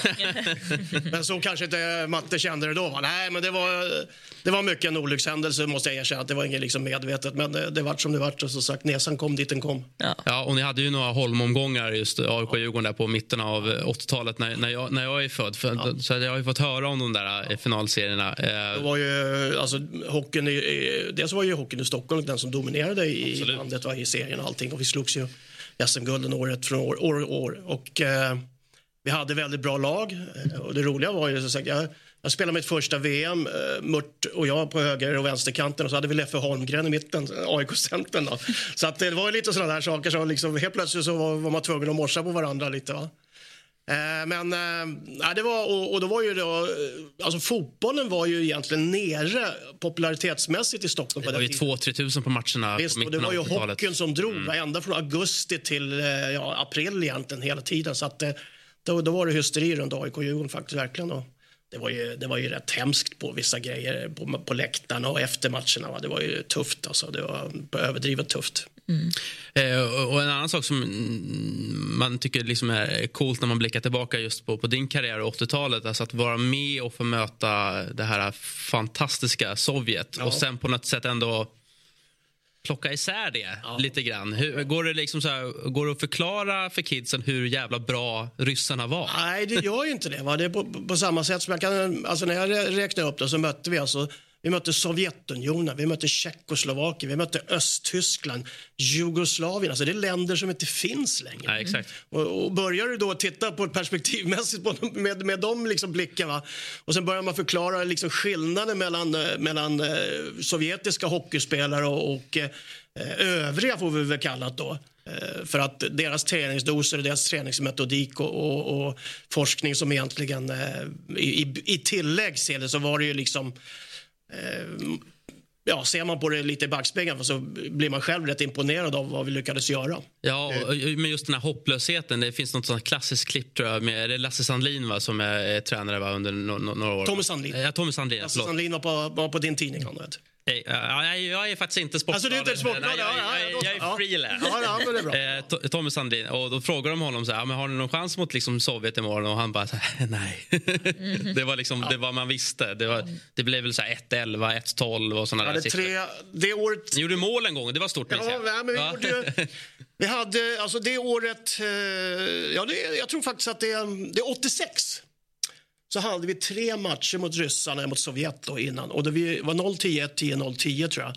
men så kanske inte Matte kände det då. Va? Nej, men det var, det var mycket en olyckshändelse måste jag erkänna. Det var inget liksom medvetet, men det, det vart som det vart. Och så sagt, näsan kom dit den kom. Ja. ja, och ni hade ju några Holmomgångar just AIK-Djurgården där på mitten av 80-talet när, när, jag, när jag är född. För, ja. Så jag har ju fått höra om de där eh, finalserierna. Det var ju, alltså, hockeyn i, dels var ju hockeyn i Stockholm den som dominerade i Absolut. landet, va, i serien och allting. Och vi slogs ju SM-gulden året från år. år, år. Och, eh, vi hade väldigt bra lag. Eh, och det roliga var ju, så sagt, jag, jag spelade mitt första VM, eh, Mört och jag på höger och vänsterkanten och så hade vi Leffe Holmgren i mitten, AIK-centern. Så att det var lite sådana där saker som liksom, helt plötsligt så var, var man tvungen att morsa på varandra lite. Va? Eh, men eh, det var, och, och, då var ju då, eh, alltså fotbollen var ju egentligen nere popularitetsmässigt i Stockholm. Det var ju 2-3 tusen på matcherna Visst, på och det var ju hockeyn som drog, mm. ända från augusti till ja, april egentligen hela tiden. Så att, då, då var det hysteri runt AIK och Djurgården faktiskt verkligen. Då. Det var, ju, det var ju rätt hemskt på vissa grejer på, på läktarna och efter matcherna. Va? Det var ju tufft alltså. Det var överdrivet tufft. Mm. Eh, och en annan sak som man tycker liksom är coolt när man blickar tillbaka just på, på din karriär och 80-talet. Alltså att vara med och få möta det här fantastiska Sovjet ja. och sen på något sätt ändå plocka isär det ja. lite grann. Hur, går, det liksom så här, går det att förklara för kidsen hur jävla bra ryssarna var? Nej, det gör ju inte det. Va? Det är på, på, samma sätt som jag kan... Alltså när jag räknar upp det så mötte vi alltså Vi mötte Sovjetunionen, vi mötte Tjeckoslovakien, vi mötte Östtyskland, Jugoslavien. Alltså det är länder som inte finns längre. Nej, exakt. Och, och börjar du då titta på ett perspektivmässigt på, med, med de liksom blicken va? och sen börjar man förklara liksom skillnaden mellan, eh, mellan eh, sovjetiska hockeyspelare och, och eh, övriga får vi väl kalla det då. För att deras träningsdoser deras träningsmetodik och, och, och forskning som egentligen i, i, i tillägg till det så var det ju liksom Ja, ser man på det lite i backspegeln så blir man själv rätt imponerad av vad vi lyckades göra. Ja, men just den här hopplösheten. Det finns något sånt klassiskt klipp tror jag, med är det Lasse Sandlin va, som är, eh, tränare va, under no, no, några år. Tommy Sandlin. Ja, Tommy Sandlin. Lasse förlåt. Sandlin var på, var på din tidning, han vet. Nej, ja, jag, jag är faktiskt inte sportblad. Alltså, du är inte sportblad? Nej, jag, Ja, ja, jag, ja, jag, ja. är freelance. Ja, ja, det är. Eh, To- Tommy Sandlin. Och då frågar de honom så här, "Ja, men har ni någon chans mot liksom, Sovjet imorgon? Och han bara så här, nej. det var liksom det var man visste. Det, var, det blev väl så här 1-11, 1-12 och såna Ja, där det, siffror. tre, det året Ni gjorde mål en gång, det var stort minns Ja, jag. men vi, Va? gjorde, vi hade, alltså det året, eh, ja det, jag tror faktiskt att det, det är 86. Så hade vi tre matcher mot ryssarna mot Sovjet då innan. Och det vi var 0-10, 1-10, 0-10 tror jag.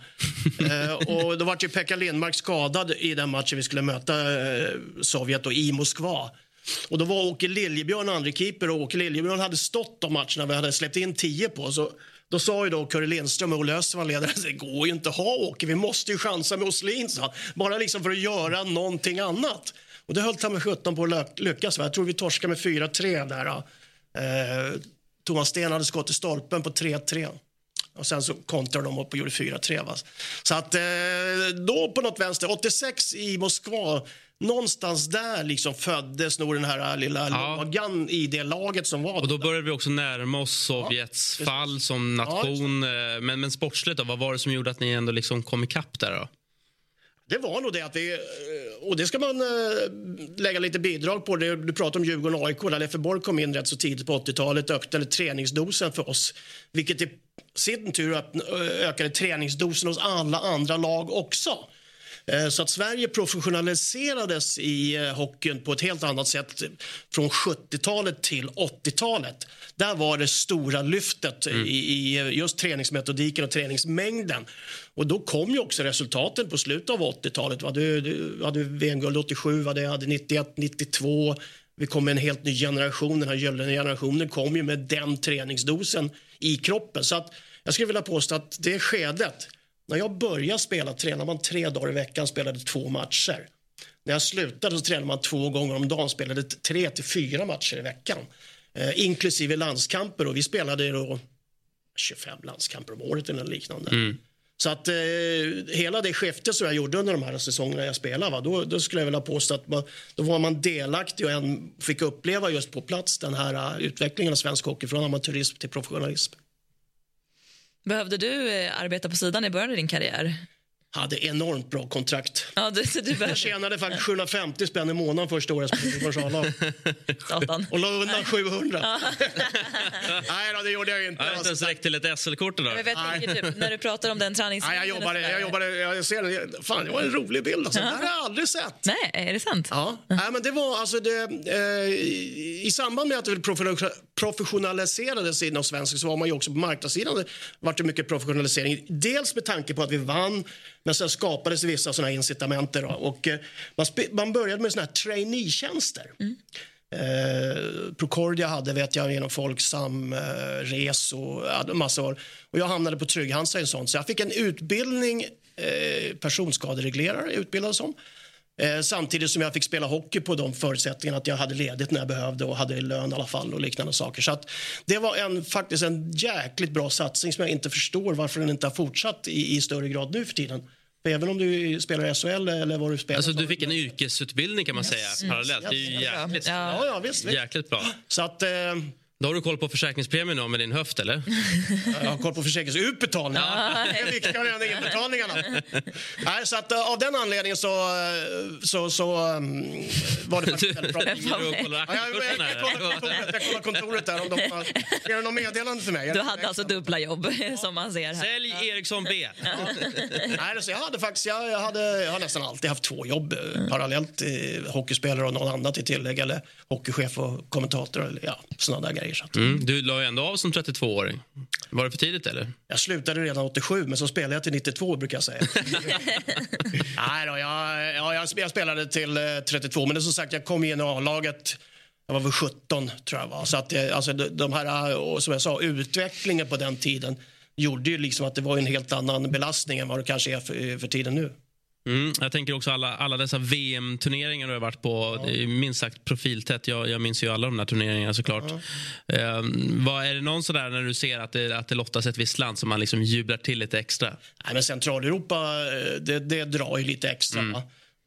eh, och då var ju Pekka Lindmark skadad i den matchen vi skulle möta eh, Sovjet då, i Moskva. Och då var Åke Liljebjörn andra keeper och Åke Liljebjörn hade stått de matcherna vi hade släppt in 10 på. Så då sa ju då Curre Lindström och Olle Österman ledare, det går ju inte att ha Åke, vi måste ju chansa med Åslin, sa. Bara liksom för att göra någonting annat. Och det höll ta med 17 på att lyckas. Jag tror vi torskade med 4-3 där. Eh, Thomas Sten hade skott i stolpen på 3-3. Och sen så kontrade de upp och gjorde 4-3. Va? Så att eh, då på något vänster, 86 i Moskva, någonstans där liksom föddes nog den här lilla Ja. lågan i det laget som var. Och då började vi också närma oss Sovjets fall som nation. Eh, men, men sportsligt då, vad var det som gjorde att ni ändå liksom kom ikapp där då? Det var nog det att vi, eh, och det ska man eh, lägga lite bidrag på. Du pratar om Djurgården och AIK, där Lefferborg kom in rätt så tidigt på 80-talet och ökade träningsdosen för oss. Vilket i sin tur ökade träningsdosen hos alla andra lag också. Eh, Så att Sverige professionaliserades i eh, hockeyn på ett helt annat sätt från 70-talet till 80-talet. Där var det stora lyftet i, i eh, just träningsmetodiken och träningsmängden. Och då kom ju också resultaten på slutet av 80-talet. Va? Du, du hade VM-guld 87, va? det hade 91, 92. Vi kom med en helt ny generation. Den här gyllene generationen kom ju med den träningsdosen i kroppen. Så att jag skulle vilja påstå att det skedet när jag började spela tränade man tre dagar i veckan, spelade två matcher. När jag slutade så tränade man två gånger om dagen, spelade tre till fyra matcher i veckan. Eh, inklusive landskamper och vi spelade då 25 landskamper om året eller liknande. Så att eh, hela det skiftet som jag gjorde under de här säsongerna jag spelade, va, då, då skulle jag vilja påstå att man, då var man delaktig och en fick uppleva just på plats den här eh, utvecklingen av svensk hockey från amatörism till professionalism. Behövde du eh, arbeta på sidan i början av din karriär? Hade enormt bra kontrakt. Ja, du, du Jag tjänade faktiskt 750 spänn i månaden första året jag spelade. Och la undan 700. Nej då, det gjorde jag inte. Jag har inte ens räckt till ett SL-kort idag. Jag vet inte, typ, när du pratar om den tränings... Nej, jag jobbade, jag jobbade, jag ser det. Fan, det var en rolig bild alltså. Det här har jag aldrig sett. Nej, är det sant? Ja, Nej, men det var alltså det, eh, i, samband med att det professional- professionaliserades inom svensk så var man ju också på marknadssidan. Det vart det mycket professionalisering. Dels med tanke på att vi vann, men sen skapades vissa sådana incitamenter. Då. Och, eh, man, man började med såna här trainee-tjänster. Eh, Procordia hade, vet jag, genom Folksam, eh, Res och ja, massa år. Och jag hamnade på Trygg-Hansa i en sån. Så jag fick en utbildning, eh, personskadereglerare utbildad som. Eh, samtidigt som jag fick spela hockey på de förutsättningarna att jag hade ledigt när jag behövde och hade lön i alla fall och liknande saker. Så att det var en, faktiskt en jäkligt bra satsning som jag inte förstår varför den inte har fortsatt i, i större grad nu för tiden. Även om du spelar i SHL eller vad du spelar Alltså, så- du fick en yrkesutbildning kan man säga parallellt. Det är ju jäkligt, Ja, ja, visst. visst. jäkligt bra. Så att... Eh, Då har du koll på försäkringspremien då med din höft eller? Jag har koll på försäkringsutbetalningarna. Det är viktigare än inbetalningarna. Nej, så att, eh, av den anledningen så, eh, så, så um, var det faktiskt väldigt bra. Du och kollar Ja, jag, jag, aktiekursen jag, kollar kontoret, jag kollar kontoret där om de har är det något meddelande till mig. Du hade alltså dubbla jobb, som man ser här. Sälj Ericsson B. Nej, alltså, jag hade faktiskt, jag, jag, hade, jag har nästan alltid haft två jobb eh, parallellt. Eh, hockeyspelare och något annat i tillägg eller hockeychef och kommentator eller ja, sådana där grejer. Grejer. Så att, Mm. Du la ju ändå av som 32-åring. Var det för tidigt eller? Jag slutade redan 87, men så spelade jag till 92 brukar jag säga. Nej då, jag, ja, jag, jag spelade till eh, 32, men det som sagt, jag kom in i A-laget jag var väl 17 tror jag var. Så att det, alltså, de, här, eh, som jag sa, utvecklingen på den tiden gjorde ju liksom att det var en helt annan belastning än vad det kanske är för, för tiden nu. Mm, jag tänker också alla, alla dessa VM-turneringar du har varit på. Det är minst sagt profiltätt. Jag, jag minns ju alla de där turneringarna såklart. Eh, vad, är det någon sådär när du ser att det, att det lottas ett visst land som man liksom jublar till lite extra? Nej, men Centraleuropa, eh, det, det drar ju lite extra. va?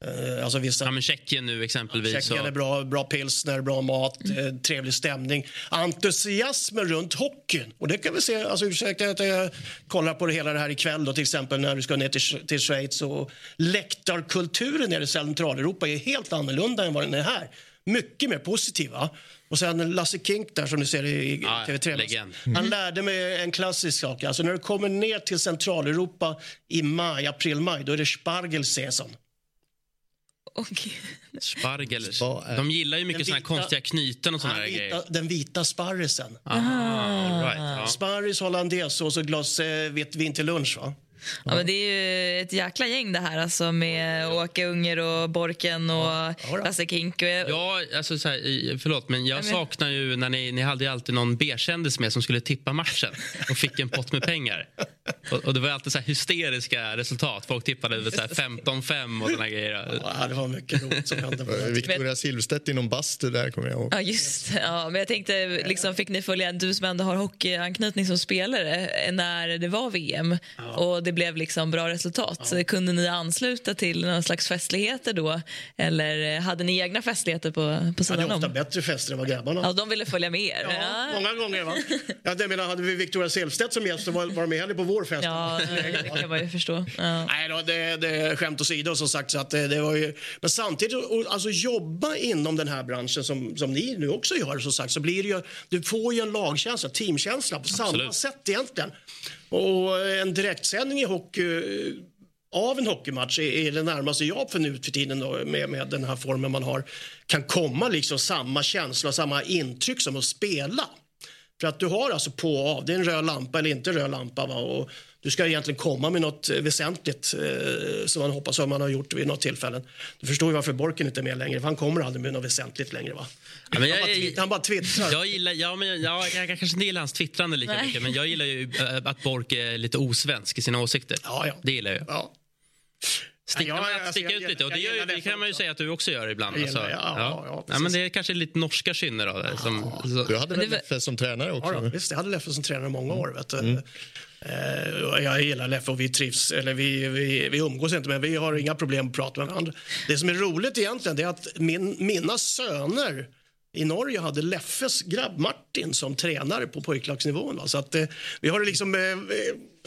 Eh, Alltså vissa... Ja, men Tjeckien nu exempelvis. Tjeckien så- är bra, bra pilsner, bra mat, eh, trevlig stämning. Entusiasmen runt hockeyn. Och det kan vi se, alltså ursäkta att jag kollar på det hela det här ikväll då till exempel när du ska ner till, till Schweiz och läktarkulturen nere i Centraleuropa är helt annorlunda än vad den är här. Mycket mer positiva. Och sen Lasse Kink där som du ser i i Ja, TV3. legend. Han lärde mig en klassisk sak. Alltså när du kommer ner till Centraleuropa i maj, april, maj, då är det spargelsäsong. Spargel. Är- De gillar ju mycket Den såna här vita- konstiga knyten och såna här Den grejer. vita, den vita sparrisen. Aha, right, ja. Sparris, hollandaisesås och glas eh, vitt vin till lunch. Va? Ja, men det är ju ett jäkla gäng det här alltså med Åke Unger och Borken och Lasse Kink. Och jag, Ja, alltså så här, förlåt, men jag Ja, men- saknar ju när ni, ni hade ju alltid någon B-kändis med som skulle tippa matchen och fick en pott med pengar. Och, och det var alltid så här hysteriska resultat. Folk tippade så här 15-5 och såna här grejer. Ja, det var mycket roligt som hände. tiden. Victoria Silvstedt inom bastu där kommer jag ihåg. Ja, just ja, Men jag tänkte, liksom, fick ni följa, du som ändå har hockeyanknytning som spelare, eh, när det var VM och det blev liksom bra resultat. Kunde ni ansluta till någon slags festligheter då? Eller eh, hade ni egna festligheter på, på Ja, det sidan är ofta om? bättre fester än vad grabbarna Ja, de ville följa med er. Ja, många gånger. Va? Ja, det menar, hade vi Victoria Silvstedt som gäst så var, var de med henne på vår fest. Ja, det kan man ju förstå. Ja. Nej då, det, det är skämt åsido som sagt. Så att det, det var ju, men samtidigt, alltså jobba inom den här branschen som, som ni nu också gör som sagt, så blir det ju, du får ju en lagkänsla, teamkänsla på samma Absolut. sätt egentligen. Och eh, en direktsändning i hockey eh, av en hockeymatch är, det närmaste jag för nu för tiden då, med, med den här formen man har kan komma liksom samma känsla, samma intryck som att spela. För att du har alltså på och av, det är en röd lampa eller inte röd lampa. Va? Och du ska egentligen komma med något eh, väsentligt eh, som man hoppas att man har gjort vid något tillfällen. Du förstår ju varför Borken inte är med längre, för han kommer aldrig med något väsentligt längre. Va? Ja, men han, jag- bara twitt- han bara twittrar. Jag gillar, ja, men jag, jag, jag kanske inte gillar hans twittrande lika Nej. mycket men jag gillar ju äh, att Bork är lite osvensk i sina åsikter. Ja, ja. Det gillar jag. Ja. Sticka, Ja, alltså, att sticka jag- ut lite och det, jag gör, det det kan man ju säga att du också gör ibland. Jag gillar alltså. det, ja, ja, ja, ja, men det är kanske lite norska synder då. Som, Du hade väl Leffe som tränare också? Ja, då, visst, jag hade Leffe som tränare i många år. Vet du. Eh, jag gillar Leffe och vi trivs, eller vi, vi, vi umgås inte men vi har inga problem att prata med varandra. Det som är roligt egentligen det är att min, mina söner i Norge hade Leffes grabb Martin som tränare på pojklagsnivån. Va? Så att, eh, vi har liksom eh, eh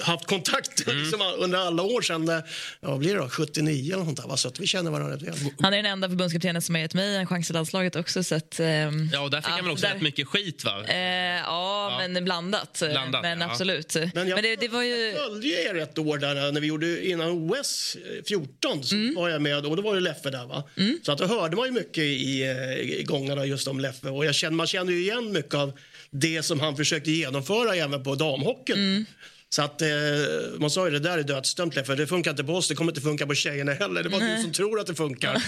haft kontakt liksom, under alla år sedan, eh, ja, vad blir det då, 79 eller något där, så att vi känner varandra rätt väl. Han är den enda förbundskaptenen som har gett mig en chans i landslaget också. Så att, ehm, ja, och där fick ja, han väl också där- rätt mycket skit va? Eh, ja, men blandat. Blandat, men ja. absolut. Men, Men jag det, det var ju... jag följde ju er ett år där när vi gjorde innan OS eh, 14 så Mm. var jag med och då var det Leffe där va. Så att då hörde man ju mycket i, eh, i gångarna just om Leffe och jag kände, man kände ju igen mycket av det som han försökte genomföra även på damhockeyn. Mm. Så att eh, man sa ju det där är dödsdömt Leffe, det funkar inte på oss, det kommer inte funka på tjejerna heller. Det var du som tror att det funkar.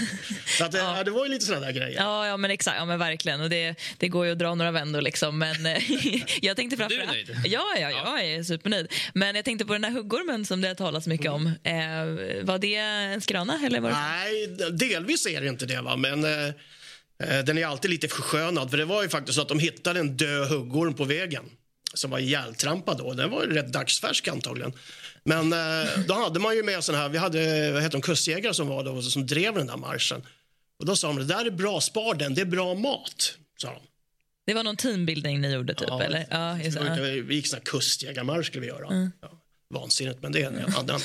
Så att, eh, ja. det var ju lite sådana där grejer. Ja, ja men exakt. Ja, men verkligen. Och det, det går ju att dra några vändor. Liksom. Men eh, jag tänkte framför Du är nöjd? Ja, ja, jag är supernöjd. Men jag tänkte på den här huggormen som det har talats mycket om. Eh, var det en skrana? Eller var det... Nej, delvis är det inte det. Va? Men eh, eh, den är alltid lite förskönad. För det var ju faktiskt så att de hittade en död huggorm på vägen som var ihjältrampad då. Den var ju rätt dagsfärsk antagligen. Men eh, då hade man ju med sån här, vi hade vad heter de, kustjägare som var då som drev den där marschen. Och då sa de, det där är bra, spar den, det är bra mat. Sa de. Det var någon teambuilding ni gjorde typ? Ja, eller? Ja, just, inte- Vi gick sån här kustjägarmarsch skulle vi göra. Ja, vansinnigt, men det är en annan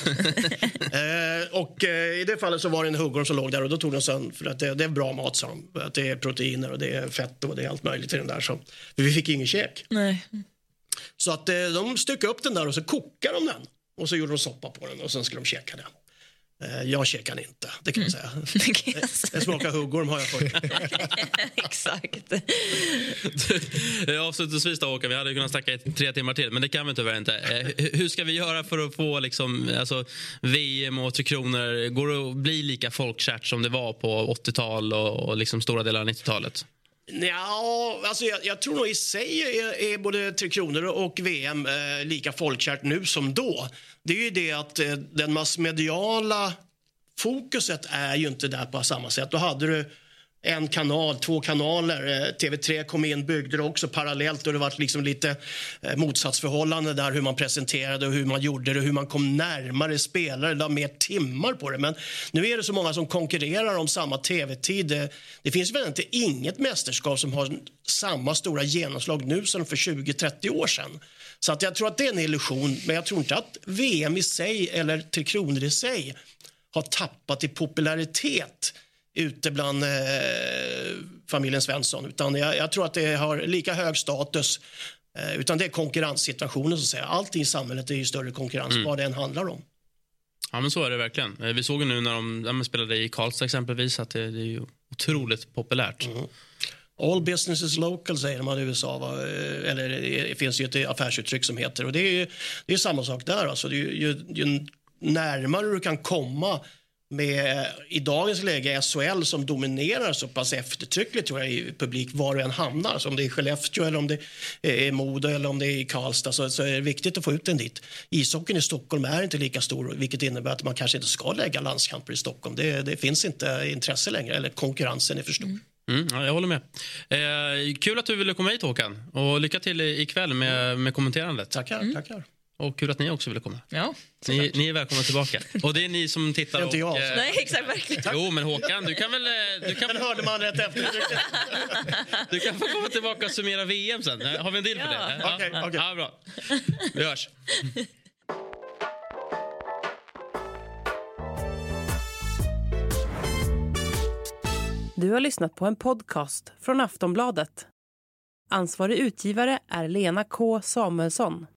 eh, Och eh, i det fallet så var det en huggorm som låg där och då tog de sen för att det, det är bra mat sa de. Att det är proteiner och det är fett och det är allt möjligt i den där. Så, för vi fick ingen käk. Nej. Så att eh, de styckade upp den där och så kokade de den. Och så gjorde de soppa på den och sen skulle de käka den. Eh, Jag käkar inte, det kan säga. Det kan jag säga. Det smakar huggorm har jag fått. Exakt. Eh, Avslutningsvis då, Håkan, vi hade kunnat snacka i tre timmar till, men det kan vi tyvärr inte. Eh, hu- Hur ska vi göra för att få liksom, alltså, VM och Tre Kronor, går det att bli lika folkkärt som det var på 80-tal och, och liksom stora delar av 90-talet? Ja, alltså jag, jag tror nog i sig är, är både Tre Kronor och VM eh, lika folkkärt nu som då. Det är ju det att eh, den massmediala fokuset är ju inte där på samma sätt. Då hade du en kanal, två kanaler. Eh, TV3 kom in, byggde det också parallellt och det var liksom lite eh, motsatsförhållande där hur man presenterade och hur man gjorde det, hur man kom närmare spelare, la mer timmar på det. Men nu är det så många som konkurrerar om samma tv-tid. Det, eh, det finns väl inte inget mästerskap som har samma stora genomslag nu som för 20-30 år sedan. Så att jag tror att det är en illusion, men jag tror inte att VM i sig eller Tre Kronor i sig har tappat i popularitet ute bland eh, familjen Svensson. Utan jag, jag tror att det har lika hög status. Eh, utan det är konkurrenssituationen. Så att säga. Allting i samhället är ju större konkurrens, vad det än handlar om. Ja, men så är det verkligen. Eh, Vi såg ju nu när de ja, men spelade i Karlstad exempelvis att det, det är ju otroligt populärt. All business is local säger man i USA. Va? Eh, Eller det finns ju ett affärsuttryck som heter. Och det är ju det är samma sak där. Alltså. Ju, ju, ju närmare du kan komma med i dagens läge SHL som dominerar så pass eftertryckligt tror jag, i publik var du än hamnar. Så om det är Skellefteå eller om det är Modo eller om det är i Karlstad så, så är det viktigt att få ut den dit. Ishockeyn i Stockholm är inte lika stor vilket innebär att man kanske inte ska lägga landskamper i Stockholm. Det, det finns inte intresse längre eller konkurrensen är för stor. Mm, ja, jag håller med. Eh, kul att du ville komma hit Håkan. Och lycka till i- ikväll med, med kommenterandet. Tackar, tackar. Och kul att ni också ville komma. Ja, Ni, ni är välkomna tillbaka. Och det är ni som tittar Det är inte jag. och... eh, Nej, exakt, verkligen. Jo, men Håkan, du kan väl... eh, Du kan, Den hörde man rätt efter. du kan få komma tillbaka och summera VM sen. Eh, Har vi en deal på Ja. det? Okej, okej. Ja, bra. Vi hörs. Du har lyssnat på en podcast från Aftonbladet. Ansvarig utgivare är Lena K Samuelsson.